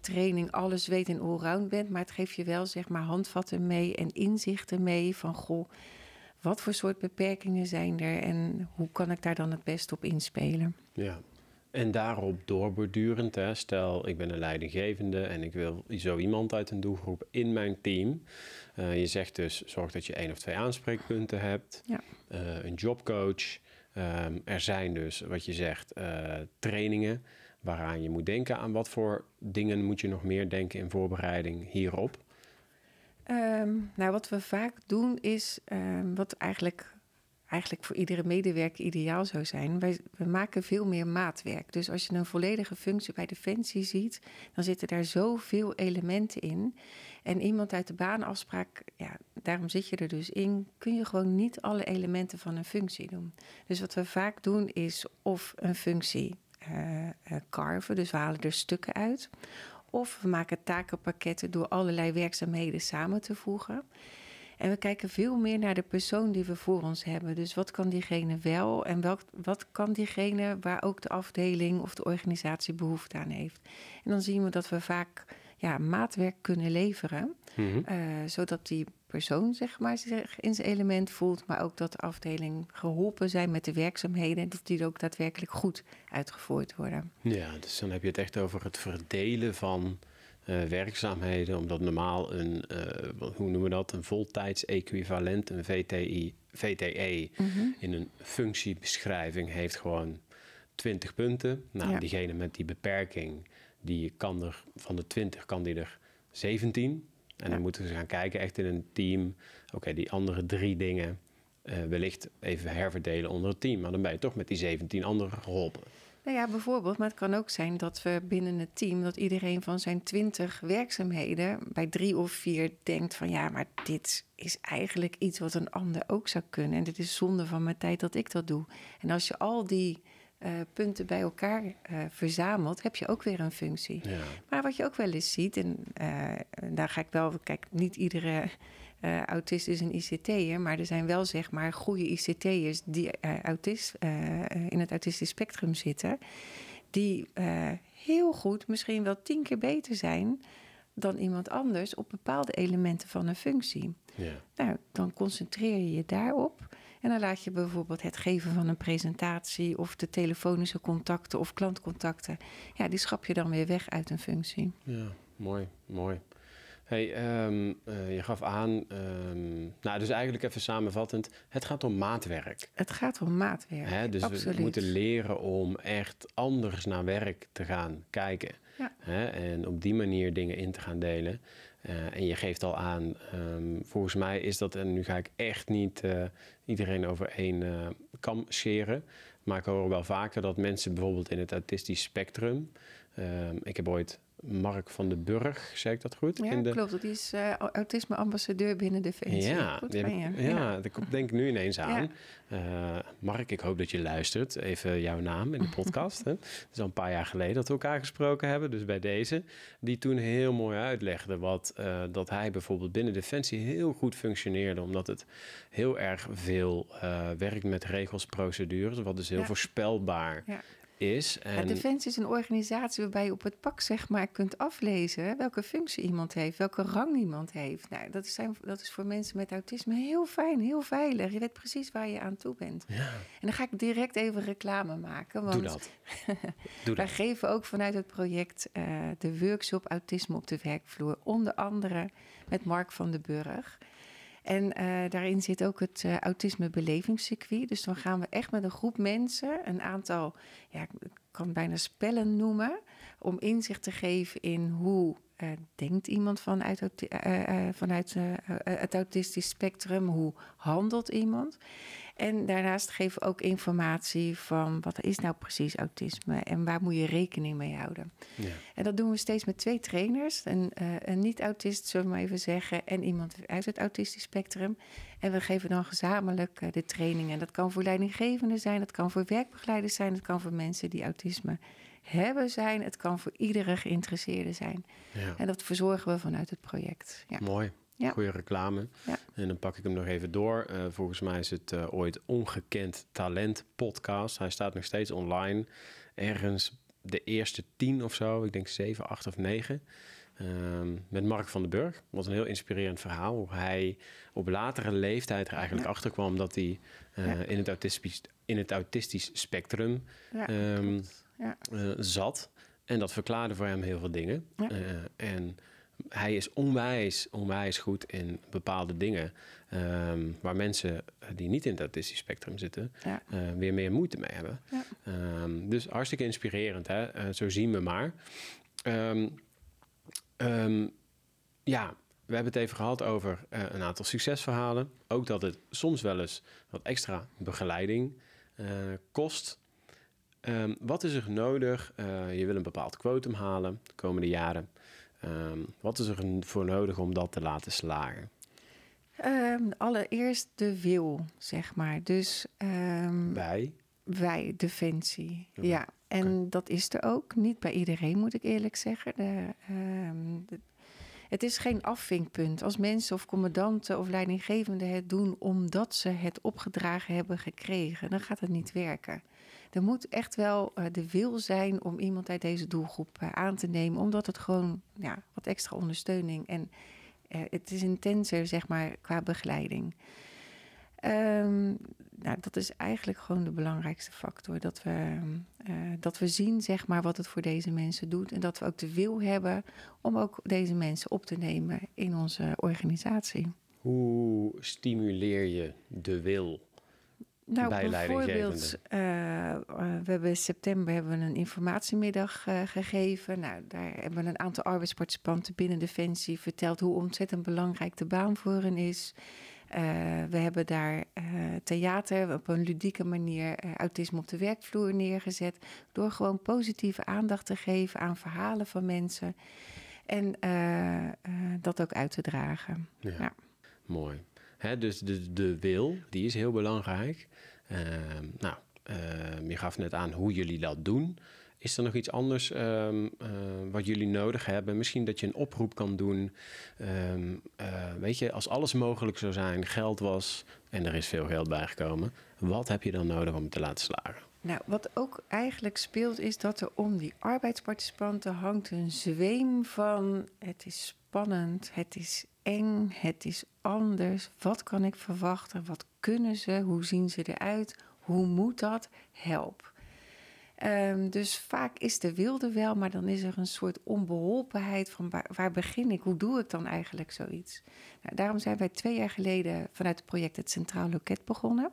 training alles weet en allround bent. Maar het geeft je wel zeg maar handvatten mee en inzichten mee van goh, wat voor soort beperkingen zijn er en hoe kan ik daar dan het best op inspelen? Ja. En daarop doorbordurend, hè, stel ik ben een leidinggevende en ik wil zo iemand uit een doelgroep in mijn team. Eh, je zegt dus, zorg dat je één of twee aanspreekpunten hebt, Ja. Eh, een jobcoach. Ehm, er zijn dus, wat je zegt, eh, trainingen waaraan je moet denken. Aan wat voor dingen moet je nog meer denken in voorbereiding hierop? Ehm, nou, wat we vaak doen is, ehm, wat eigenlijk, eigenlijk voor iedere medewerker ideaal zou zijn, wij, we maken veel meer maatwerk. Dus als je een volledige functie bij Defensie ziet, dan zitten daar zoveel elementen in. En iemand uit de baanafspraak, ja, daarom zit je er dus in, kun je gewoon niet alle elementen van een functie doen. Dus wat we vaak doen is of een functie eh, eh, carven, dus we halen er stukken uit. Of we maken takenpakketten door allerlei werkzaamheden samen te voegen. En we kijken veel meer naar de persoon die we voor ons hebben. Dus wat kan diegene wel en welk, wat kan diegene waar ook de afdeling of de organisatie behoefte aan heeft. En dan zien we dat we vaak ja, maatwerk kunnen leveren, eh, zodat die persoon zeg maar, zich in zijn element voelt, maar ook dat de afdeling geholpen zijn met de werkzaamheden en dat die ook daadwerkelijk goed uitgevoerd worden. Ja, dus dan heb je het echt over het verdelen van eh, werkzaamheden, omdat normaal een, wat- hoe noemen we dat, een voltijds-equivalent, een VTI, VTE, in een functiebeschrijving heeft gewoon 20 punten. Nou, Ja. diegene met die beperking, die kan er van de 20 kan die er 17. En Ja. dan moeten we gaan kijken echt in een team, oké, die andere drie dingen eh, wellicht even herverdelen onder het team. Maar dan ben je toch met die 17 anderen geholpen. Nou ja, bijvoorbeeld, maar het kan ook zijn dat we binnen het team, dat iedereen van zijn twintig werkzaamheden bij drie of vier denkt van ja, maar dit is eigenlijk iets wat een ander ook zou kunnen. En dit is zonde van mijn tijd dat ik dat doe. En als je al die eh, punten bij elkaar uh, verzamelt, heb je ook weer een functie. Ja. Maar wat je ook wel eens ziet, en uh, daar ga ik wel, kijk, niet iedere autist is een ICT'er, maar er zijn wel zeg maar goede ICT'ers die autist, in het autistisch spectrum zitten, die heel goed, misschien wel tien keer beter zijn dan iemand anders op bepaalde elementen van een functie. Ja. Nou, dan concentreer je je daarop. En dan laat je bijvoorbeeld het geven van een presentatie of de telefonische contacten of klantcontacten. Ja, die schap je dan weer weg uit een functie. Ja, mooi, mooi. Hey, ehm, eh, je gaf aan, um, nou dus eigenlijk even samenvattend, het gaat om maatwerk. Het gaat om maatwerk, Hè? Dus absoluut. we moeten leren om echt anders naar werk te gaan kijken. Ja. Hè? En op die manier dingen in te gaan delen. Uh, en je geeft al aan, um, volgens mij is dat, en nu ga ik echt niet uh, iedereen over één uh, kam scheren. Maar ik hoor wel vaker dat mensen bijvoorbeeld in het autistisch spectrum. ik heb ooit Mark van den Burg, zei ik dat goed? Ja, in de... klopt. Dat is uh, autisme-ambassadeur binnen Defensie. Ja, goed ja, ja, daar denk ik nu ineens aan. Ja. Uh, Mark, ik hoop dat je luistert. Even jouw naam in de podcast. hè. Het is al een paar jaar geleden dat we elkaar gesproken hebben. Dus bij deze. Die toen heel mooi uitlegde wat, uh, dat hij bijvoorbeeld binnen Defensie heel goed functioneerde. Omdat het heel erg veel werkt met regels, procedures. Wat dus heel voorspelbaar Ja. Is. En, Defensie is een organisatie waarbij je op het pak zeg maar kunt aflezen welke functie iemand heeft, welke rang iemand heeft. Nou, dat, zijn, dat is voor mensen met autisme heel fijn, heel veilig. Je weet precies waar je aan toe bent. ja, En dan ga ik direct even reclame maken. Want doe dat. [laughs] Doe wij dat. geven ook vanuit het project eh, de workshop Autisme op de werkvloer. Onder andere met Mark van den Burg. En eh, daarin zit ook het eh, autisme belevingscircuit. Dus dan gaan we echt met een groep mensen, een aantal, ja, ik kan bijna spellen noemen, om inzicht te geven in hoe eh, denkt iemand vanuit, vanuit het autistisch spectrum, hoe handelt iemand. En daarnaast geven we ook informatie van wat is nou precies autisme en waar moet je rekening mee houden. Ja. En dat doen we steeds met twee trainers. Een, eh, een niet-autist, zullen we maar even zeggen, en iemand uit het autistisch spectrum. En we geven dan gezamenlijk eh, de training. En dat kan voor leidinggevenden zijn, dat kan voor werkbegeleiders zijn, dat kan voor mensen die autisme hebben zijn. Het kan voor iedere geïnteresseerde zijn. Ja. En dat verzorgen we vanuit het project. Ja. Mooi. Ja. Goede reclame. Ja. En dan pak ik hem nog even door. Eh, volgens mij is het eh, ooit Ongekend Talent podcast. Hij staat nog steeds online. Ergens de eerste tien of zo. Ik denk zeven, acht of negen. Ehm, met Mark van den Burg. Was een heel inspirerend verhaal. Hoe hij op latere leeftijd er eigenlijk Ja. achter kwam dat hij eh, in, het autistisch, in het autistisch spectrum ehm, eh, zat. En dat verklaarde voor hem heel veel dingen. En hij is onwijs, onwijs goed in bepaalde dingen. ehm, waar mensen die niet in het autistisch spectrum zitten, Ja. eh, weer meer moeite mee hebben. Ja. Ehm, dus hartstikke inspirerend, hè? Eh, zo zien we maar. Ehm, ja, we hebben het even gehad over eh, een aantal succesverhalen. Ook dat het soms wel eens wat extra begeleiding eh, kost. Wat is er nodig? Eh, je wil een bepaald quotum halen de komende jaren. Ehm, wat is er voor nodig om dat te laten slagen? Ehm, allereerst de wil, zeg maar. Dus ehm, Bij? wij, Defensie. Ja, Ja, en dat is er ook. Niet bij iedereen, moet ik eerlijk zeggen. De, de- het is geen afvinkpunt. Als mensen of commandanten of leidinggevenden het doen omdat ze het opgedragen hebben gekregen, dan gaat het niet werken. Er moet echt wel eh, de wil zijn om iemand uit deze doelgroep eh, aan te nemen, omdat het gewoon ja, wat extra ondersteuning en eh, het is intenser, zeg maar, qua begeleiding. Ehm, nou, dat is eigenlijk gewoon de belangrijkste factor. Dat we, dat we zien zeg maar, wat het voor deze mensen doet. En dat we ook de wil hebben om ook deze mensen op te nemen in onze organisatie. Hoe stimuleer je de wil? Nou, Bij bijvoorbeeld, eh, eh, we hebben in september hebben we een informatiemiddag eh, gegeven. Nou, daar hebben we een aantal arbeidsparticipanten binnen Defensie verteld hoe ontzettend belangrijk de baan voor hen is. We hebben daar theater op een ludieke manier autisme op de werkvloer neergezet. Door gewoon positieve aandacht te geven aan verhalen van mensen. En dat ook uit te dragen. Ja. Ja. Mooi. Dus de, de wil, die is heel belangrijk. Ehm, nou, Ehm, je gaf net aan hoe jullie dat doen. Is er nog iets anders ehm, eh, wat jullie nodig hebben? Misschien dat je een oproep kan doen. Eh, weet je, als alles mogelijk zou zijn, geld was en er is veel geld bijgekomen. Wat heb je dan nodig om het te laten slagen? Nou, wat ook eigenlijk speelt is dat er om die arbeidsparticipanten hangt een zweem van het is spannend, het is eng, het is anders. Wat kan ik verwachten? Wat kunnen ze? Hoe zien ze eruit? Hoe moet dat? Help. Um, dus vaak is de wilde wel, maar dan is er een soort onbeholpenheid van waar, waar begin ik? Hoe doe ik dan eigenlijk zoiets? Nou, daarom zijn wij twee jaar geleden vanuit het project Het Centraal Loket begonnen.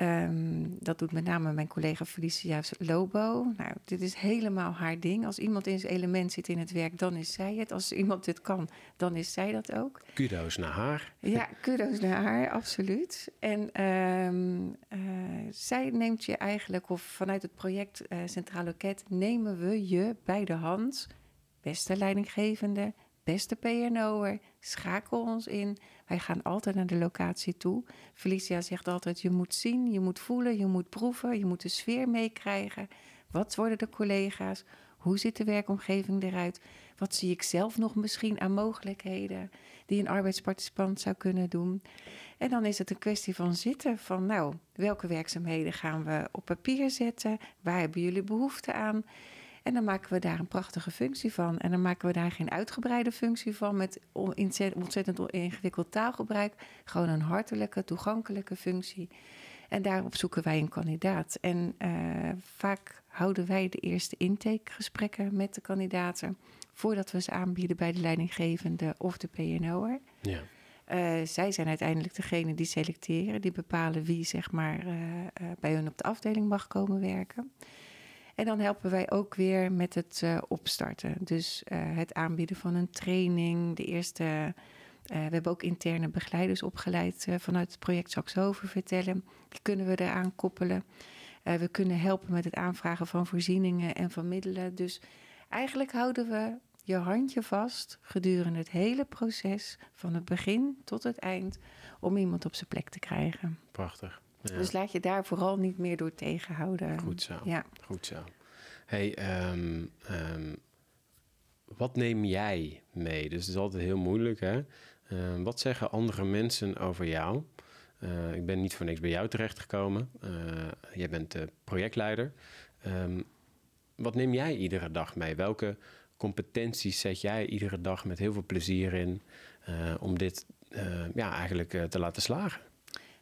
Um, dat doet met name mijn collega Felicia Lobo. Nou, dit is helemaal haar ding. Als iemand in zijn element zit in het werk, dan is zij het. Als iemand dit kan, dan is zij dat ook. Kudo's naar haar. Ja, kudo's naar haar, absoluut. En um, uh, zij neemt je eigenlijk, of vanuit het project uh, Centraal Loket, nemen we je bij de hand. Beste leidinggevende, beste PNO'er, schakel ons in. Wij gaan altijd naar de locatie toe. Felicia zegt altijd: je moet zien, je moet voelen, je moet proeven, je moet de sfeer meekrijgen. Wat worden de collega's? Hoe ziet de werkomgeving eruit? Wat zie ik zelf nog misschien aan mogelijkheden die een arbeidsparticipant zou kunnen doen? En dan is het een kwestie van zitten van, nou, welke werkzaamheden gaan we op papier zetten? Waar hebben jullie behoefte aan? En dan maken we daar een prachtige functie van. En dan maken we daar geen uitgebreide functie van met ontzettend ingewikkeld taalgebruik. Gewoon een hartelijke, toegankelijke functie. En daarop zoeken wij een kandidaat. En uh, vaak houden wij de eerste intakegesprekken met de kandidaten. voordat we ze aanbieden bij de leidinggevende of de PNO'er. Ja. Uh, zij zijn uiteindelijk degene die selecteren, die bepalen wie zeg maar, uh, bij hun op de afdeling mag komen werken. En dan helpen wij ook weer met het uh, opstarten. Dus uh, het aanbieden van een training, de eerste. Uh, we hebben ook interne begeleiders opgeleid vanuit het project over vertellen. Die kunnen we eraan koppelen. we kunnen helpen met het aanvragen van voorzieningen en van middelen. Dus eigenlijk houden we je handje vast gedurende het hele proces, van het begin tot het eind, om iemand op zijn plek te krijgen. Prachtig. Ja. Dus laat je daar vooral niet meer door tegenhouden. Goed zo. Ja. Goed zo. Hey, um, um, wat neem jij mee? Dus het is altijd heel moeilijk, hè? Uh, wat zeggen andere mensen over jou? Uh, ik ben niet voor niks bij jou terechtgekomen. Uh, jij bent de projectleider. Um, wat neem jij iedere dag mee? Welke competenties zet jij iedere dag met heel veel plezier in om dit ja, eigenlijk te laten slagen?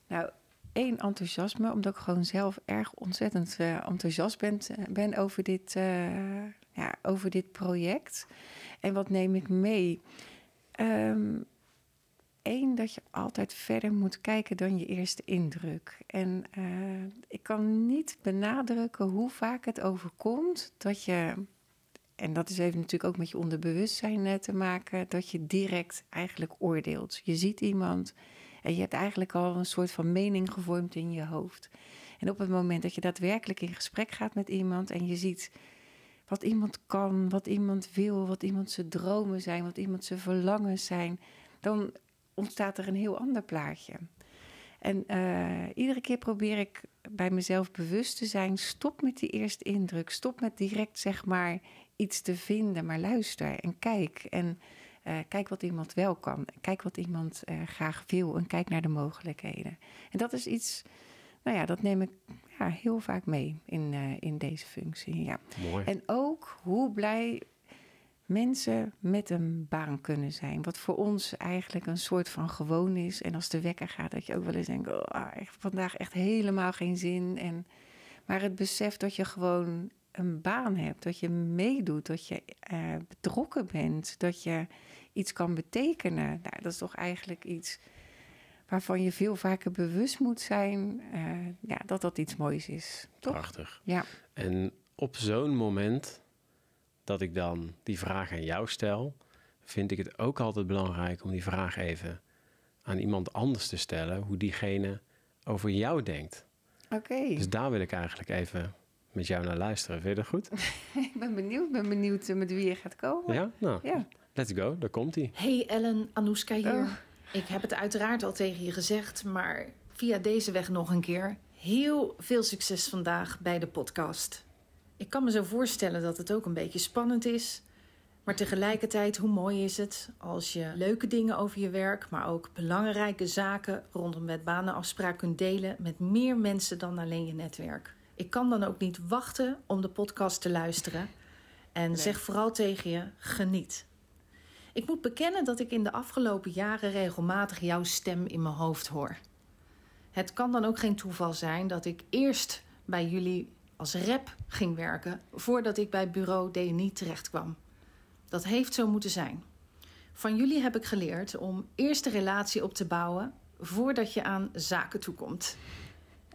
Nou, één enthousiasme, omdat ik gewoon zelf erg ontzettend uh, enthousiast ben, eh, ben over, dit, uh, ja, over dit project. En wat neem ik mee? Eén, ehm, dat je altijd verder moet kijken dan je eerste indruk. En ik kan niet benadrukken hoe vaak het overkomt dat je. En dat is even natuurlijk ook met je onderbewustzijn te maken, dat je direct eigenlijk oordeelt. Je ziet iemand, en je hebt eigenlijk al een soort van mening gevormd in je hoofd. En op het moment dat je daadwerkelijk in gesprek gaat met iemand en je ziet wat iemand kan, wat iemand wil, wat iemand zijn dromen zijn, wat iemand zijn verlangens zijn, dan ontstaat er een heel ander plaatje. En uh, iedere keer probeer ik bij mezelf bewust te zijn: stop met die eerste indruk, stop met direct zeg maar iets te vinden, maar luister en kijk. En uh, kijk wat iemand wel kan. Kijk wat iemand uh, graag wil en kijk naar de mogelijkheden. En dat is iets, nou ja, dat neem ik ja, heel vaak mee in, uh, in deze functie. Ja. Mooi. En ook hoe blij mensen met een baan kunnen zijn. Wat voor ons eigenlijk een soort van gewoon is. En als de wekker gaat, dat je ook wel eens denkt: oh, echt, vandaag echt helemaal geen zin. En, maar het besef dat je gewoon een baan hebt, dat je meedoet, dat je uh, betrokken bent, dat je iets kan betekenen. Nou, dat is toch eigenlijk iets waarvan je veel vaker bewust moet zijn uh, ja, dat dat iets moois is. Toch? Prachtig. Ja. En op zo'n moment dat ik dan die vraag aan jou stel, vind ik het ook altijd belangrijk om die vraag even aan iemand anders te stellen, hoe diegene over jou denkt. Oké. Dus daar wil ik eigenlijk even met jou naar luisteren. Vind je dat goed? [laughs] ik ben benieuwd. ben benieuwd eh, met wie je gaat komen. Ja? Nou, ja. let's go. Daar komt hij. Hey Ellen, Anouska hier. Oh. Ik heb het uiteraard al tegen je gezegd, maar via deze weg nog een keer. Heel veel succes vandaag bij de podcast. Ik kan me zo voorstellen dat het ook een beetje spannend is. Maar tegelijkertijd, hoe mooi is het als je leuke dingen over je werk, maar ook belangrijke zaken rondom wetbanenafspraak kunt delen met meer mensen dan alleen je netwerk. Ik kan dan ook niet wachten om de podcast te luisteren. En zeg vooral tegen je: geniet. Ik moet bekennen dat ik in de afgelopen jaren regelmatig jouw stem in mijn hoofd hoor. Het kan dan ook geen toeval zijn dat ik eerst bij jullie als rep ging werken voordat ik bij bureau DNI terechtkwam. Dat heeft zo moeten zijn. Van jullie heb ik geleerd om eerst de relatie op te bouwen voordat je aan zaken toekomt.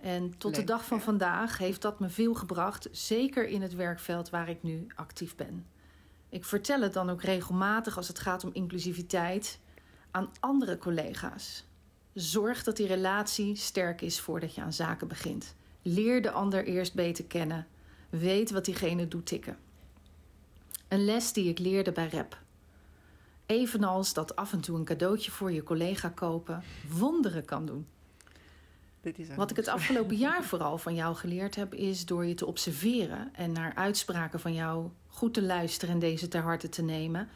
En tot de dag van vandaag heeft dat me veel gebracht, zeker in het werkveld waar ik nu actief ben. Ik vertel het dan ook regelmatig als het gaat om inclusiviteit aan andere collega's. Zorg dat die relatie sterk is voordat je aan zaken begint. Leer de ander eerst beter kennen. Weet wat diegene doet tikken. Een les die ik leerde bij rep. Evenals dat af en toe een cadeautje voor je collega kopen wonderen kan doen. Wat ik het afgelopen jaar vooral van jou geleerd heb, is door je te observeren en naar uitspraken van jou goed te luisteren en deze ter harte te nemen,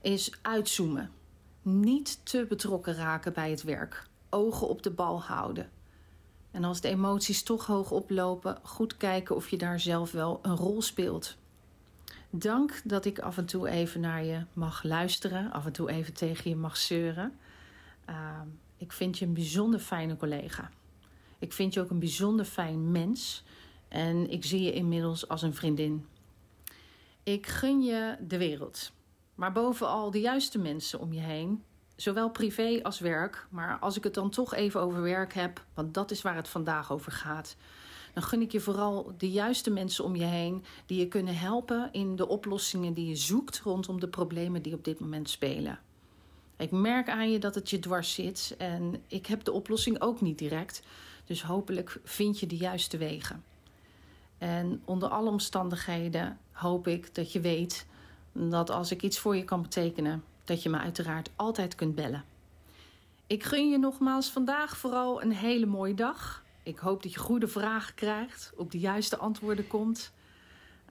is uitzoomen. Niet te betrokken raken bij het werk. Ogen op de bal houden. En als de emoties toch hoog oplopen, goed kijken of je daar zelf wel een rol speelt. Dank dat ik af en toe even naar je mag luisteren, af en toe even tegen je mag zeuren. Uh, ik vind je een bijzonder fijne collega. Ik vind je ook een bijzonder fijn mens en ik zie je inmiddels als een vriendin. Ik gun je de wereld, maar bovenal de juiste mensen om je heen, zowel privé als werk. Maar als ik het dan toch even over werk heb, want dat is waar het vandaag over gaat, dan gun ik je vooral de juiste mensen om je heen die je kunnen helpen in de oplossingen die je zoekt rondom de problemen die op dit moment spelen. Ik merk aan je dat het je dwars zit en ik heb de oplossing ook niet direct. Dus hopelijk vind je de juiste wegen. En onder alle omstandigheden hoop ik dat je weet dat als ik iets voor je kan betekenen, dat je me uiteraard altijd kunt bellen. Ik gun je nogmaals vandaag vooral een hele mooie dag. Ik hoop dat je goede vragen krijgt, op de juiste antwoorden komt.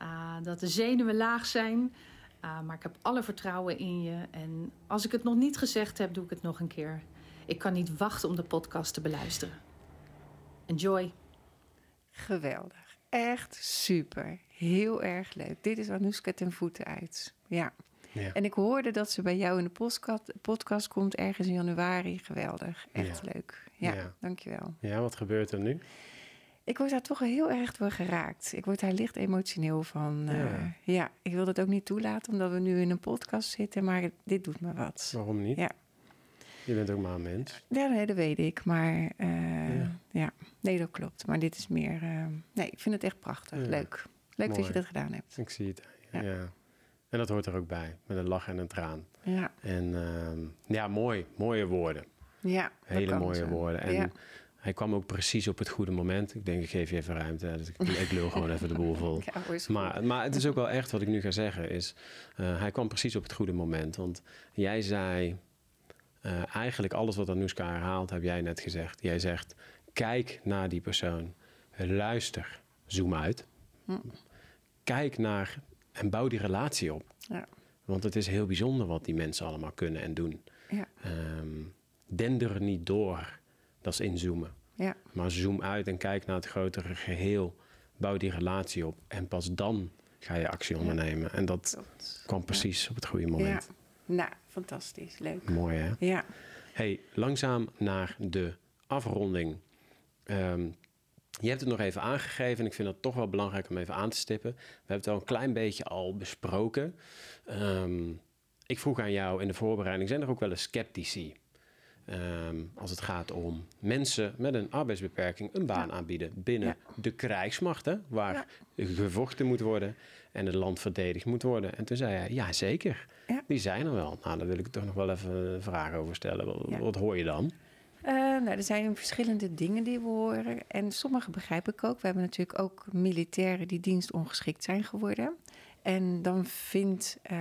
Uh, dat de zenuwen laag zijn. Uh, maar ik heb alle vertrouwen in je. En als ik het nog niet gezegd heb, doe ik het nog een keer. Ik kan niet wachten om de podcast te beluisteren. Enjoy. Geweldig. Echt super. Heel erg leuk. Dit is Anouska ten voeten uit. Ja. ja. En ik hoorde dat ze bij jou in de podcast, podcast komt ergens in januari. Geweldig. Echt Ja. leuk. Ja, Ja. dankjewel. Ja, wat gebeurt er nu? Ik word daar toch heel erg door geraakt. Ik word daar licht emotioneel van. eh, Ja. ja, ik wil dat ook niet toelaten omdat we nu in een podcast zitten, maar dit doet me wat. Waarom niet? Ja. Je bent ook maar een mens. Ja, nee, dat weet ik. Maar eh, Ja. ja. nee, dat klopt. Maar dit is meer. eh, nee, ik vind het echt prachtig. Ja. Leuk. Leuk dat je dat gedaan hebt. Ik zie het. Ja. ja. En dat hoort er ook bij, met een lach en een traan. Ja, En ehm, ja, mooi. Mooie woorden. ja Hele mooie zo. woorden. En hij kwam ook precies op het goede moment. Ik denk, ik geef je even ruimte. Dus ik, ik lul gewoon even de boel vol. [laughs] Ja. Maar, maar het is ook wel echt wat ik nu ga zeggen. Is, eh, hij kwam precies op het goede moment. Want jij zei eh, eigenlijk alles wat Anouska herhaalt, heb jij net gezegd. Jij zegt, kijk naar die persoon. Luister. Zoom uit. Hm. Kijk naar en bouw die relatie op. Ja. Want het is heel bijzonder wat die mensen allemaal kunnen en doen. Ja. Ehm, dender niet door. Dat is inzoomen. Ja. Maar zoom uit en kijk naar het grotere geheel. Bouw die relatie op. En pas dan ga je actie ondernemen. En dat kwam precies op het goede moment. Nou, fantastisch. Leuk. Mooi hè? Ja. Hey, langzaam naar de afronding. Ehm, je hebt het nog even aangegeven en ik vind het toch wel belangrijk om even aan te stippen. We hebben het al een klein beetje al besproken. Ehm, ik vroeg aan jou in de voorbereiding, zijn er ook wel eens sceptici? Ehm, als het gaat om mensen met een arbeidsbeperking een baan aanbieden binnen de krijgsmacht, hè, waar gevochten moet worden en het land verdedigd moet worden. En toen zei hij, ja zeker, Ja. die zijn er wel. Nou, daar wil ik toch nog wel even een vraag over stellen. Wat, Ja. wat hoor je dan? Eh, nou, er zijn verschillende dingen die we horen. En sommige begrijp ik ook. We hebben natuurlijk ook militairen die dienstongeschikt zijn geworden. En dan vindt uh,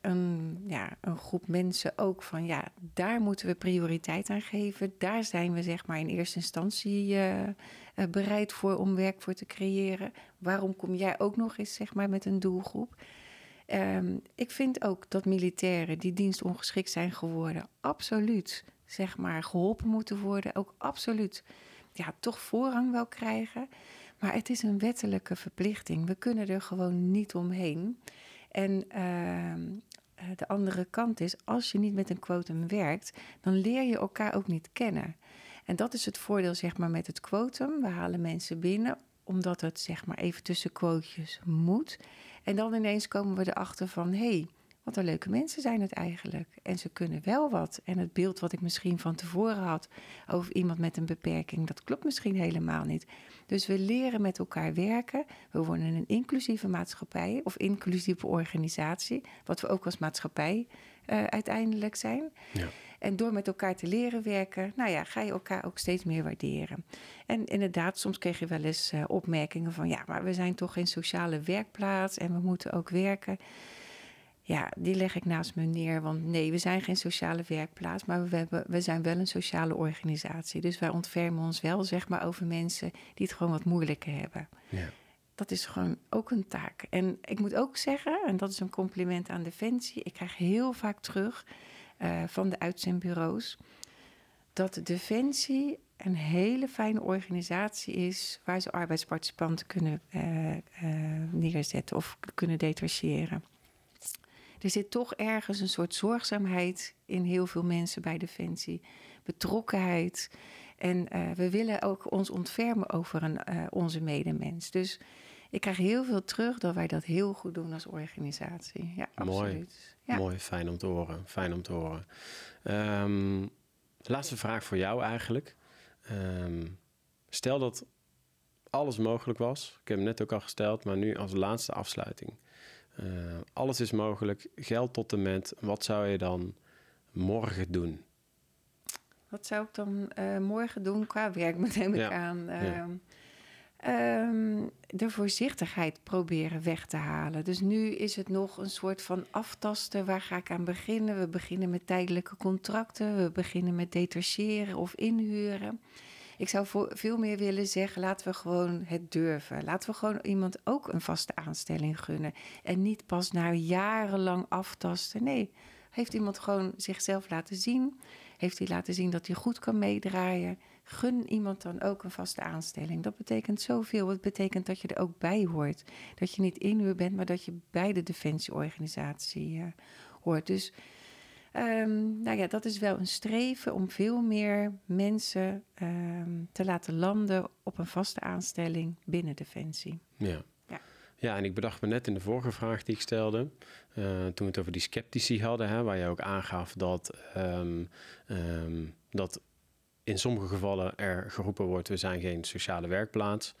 een, ja, een groep mensen ook van ja, daar moeten we prioriteit aan geven. Daar zijn we zeg maar in eerste instantie uh, uh, bereid voor om werk voor te creëren. Waarom kom jij ook nog eens zeg maar met een doelgroep? Um, ik vind ook dat militairen die dienstongeschikt zijn geworden, absoluut zeg maar geholpen moeten worden. Ook absoluut ja, toch voorrang wel krijgen. Maar het is een wettelijke verplichting. We kunnen er gewoon niet omheen. En uh, de andere kant is, als je niet met een quotum werkt, dan leer je elkaar ook niet kennen. En dat is het voordeel zeg maar, met het quotum. We halen mensen binnen omdat het zeg maar, even tussen quotejes moet. En dan ineens komen we erachter van... hé, hey, wat een leuke mensen zijn het eigenlijk. En ze kunnen wel wat. En het beeld wat ik misschien van tevoren had over iemand met een beperking, dat klopt misschien helemaal niet. Dus we leren met elkaar werken. We worden een inclusieve maatschappij of inclusieve organisatie, wat we ook als maatschappij uh, uiteindelijk zijn. Ja. En door met elkaar te leren werken, nou ja, ga je elkaar ook steeds meer waarderen. En inderdaad, soms kreeg je wel eens uh, opmerkingen van ja, maar we zijn toch geen sociale werkplaats en we moeten ook werken. Ja, die leg ik naast me neer. Want nee, we zijn geen sociale werkplaats, maar we, hebben, we zijn wel een sociale organisatie. Dus wij ontfermen ons wel, zeg maar, over mensen die het gewoon wat moeilijker hebben. Ja. Dat is gewoon ook een taak. En ik moet ook zeggen, en dat is een compliment aan Defensie, ik krijg heel vaak terug uh, van de uitzendbureaus dat Defensie een hele fijne organisatie is waar ze arbeidsparticipanten kunnen uh, uh, neerzetten of kunnen detacheren er zit toch ergens een soort zorgzaamheid in heel veel mensen bij Defensie. Betrokkenheid. En uh, we willen ook ons ontfermen over een, onze medemens. Dus ik krijg heel veel terug dat wij dat heel goed doen als organisatie. Ja, Mooi. absoluut. Ja. Mooi, fijn om te horen. Fijn om te horen. Um, laatste vraag voor jou eigenlijk. Um, stel dat alles mogelijk was. Ik heb hem net ook al gesteld, maar nu als laatste afsluiting. Uh, alles is mogelijk, geld tot en met. Wat zou je dan morgen doen? Wat zou ik dan uh, morgen doen qua werk, [laughs] met hem ja. aan? Uh, ja. Um, de voorzichtigheid proberen weg te halen. Dus nu is het nog een soort van aftasten. Waar ga ik aan beginnen? We beginnen met tijdelijke contracten. We beginnen met detacheren of inhuren. Ik zou veel meer willen zeggen, laten we gewoon het durven. Laten we gewoon iemand ook een vaste aanstelling gunnen. En niet pas na jarenlang aftasten. Nee, heeft iemand gewoon zichzelf laten zien? Heeft hij laten zien dat hij goed kan meedraaien? Gun iemand dan ook een vaste aanstelling. Dat betekent zoveel. Het betekent dat je er ook bij hoort. Dat je niet inhuur bent, maar dat je bij de defensieorganisatie uh, hoort. Dus Um, nou ja, dat is wel een streven om veel meer mensen um, te laten landen op een vaste aanstelling binnen Defensie. Ja. ja. Ja, en ik bedacht me net in de vorige vraag die ik stelde, uh, toen we het over die sceptici hadden, hè, waar je ook aangaf dat, um, dat in sommige gevallen er geroepen wordt: we zijn geen sociale werkplaats.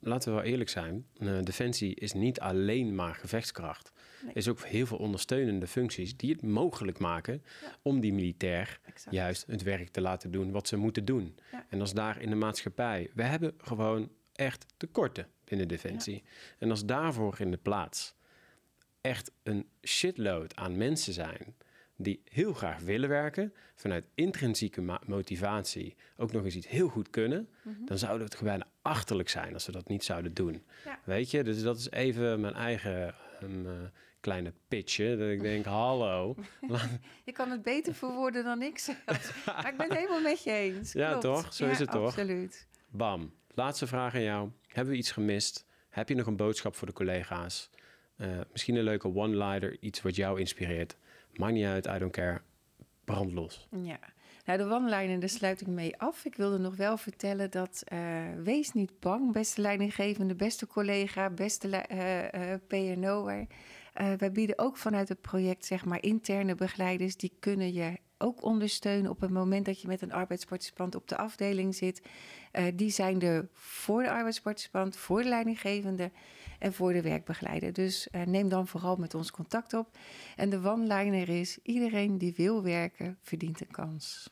laten we wel eerlijk zijn: uh, Defensie is niet alleen maar gevechtskracht. Nee. is ook heel veel ondersteunende functies die het mogelijk maken ja. om die militair exact. juist het werk te laten doen wat ze moeten doen. Ja. En als daar in de maatschappij, we hebben gewoon echt tekorten binnen Defensie. Ja. En als daarvoor in de plaats echt een shitload aan mensen zijn die heel graag willen werken, vanuit intrinsieke motivatie ook nog eens iets heel goed kunnen, mm -hmm. dan zou het gewoon achterlijk zijn als ze dat niet zouden doen. Weet je, dus dat is even mijn eigen um, uh, kleine pitje. Dat ik denk, [laughs] hallo. je kan het beter verwoorden dan ik zelf. [laughs] maar ik ben het helemaal met je eens. Ja, toch? Zo ja, is het toch? Absoluut. Bam. Laatste vraag aan jou. Hebben we iets gemist? Heb je nog een boodschap voor de collega's? Uh, misschien een leuke one-liner, iets wat jou inspireert. Maakt niet uit, I don't care. Brand los. Ja. Nou, de one-liner, daar sluit ik mee af. Ik wilde nog wel vertellen dat uh, wees niet bang, beste leidinggevende, beste collega, beste uh, uh, PNO'er. Uh, wij bieden ook vanuit het project zeg maar interne begeleiders. Die kunnen je ook ondersteunen op het moment dat je met een arbeidsparticipant op de afdeling zit. Die zijn er voor de arbeidsparticipant, voor de leidinggevende en voor de werkbegeleider. Dus uh, neem dan vooral met ons contact op. En de one-liner is: iedereen die wil werken, verdient een kans.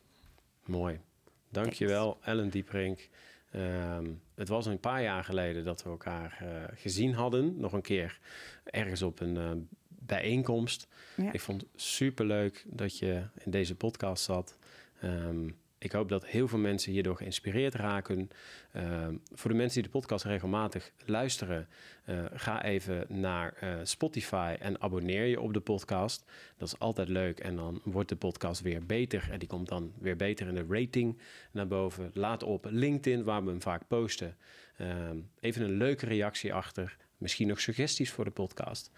Mooi. Dankjewel, Ellen Dieprink. Uh, het was een paar jaar geleden dat we elkaar uh, gezien hadden. Nog een keer ergens op een uh, bijeenkomst. Ja. Ik vond het superleuk dat je in deze podcast zat. Um, ik hoop dat heel veel mensen hierdoor geïnspireerd raken. Uh, voor de mensen die de podcast regelmatig luisteren, uh, ga even naar uh, Spotify en abonneer je op de podcast. Dat is altijd leuk en dan wordt de podcast weer beter en die komt dan weer beter in de rating naar boven. Laat op LinkedIn, waar we hem vaak posten, ehm, even een leuke reactie achter. Misschien nog suggesties voor de podcast.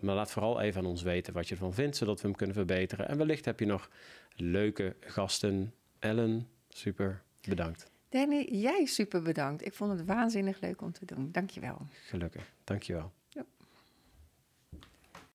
maar laat vooral even aan ons weten wat je ervan vindt, zodat we hem kunnen verbeteren. En wellicht heb je nog leuke gasten Ellen, super bedankt. Danny, jij super bedankt. Ik vond het waanzinnig leuk om te doen. Dankjewel. Gelukkig, dankjewel.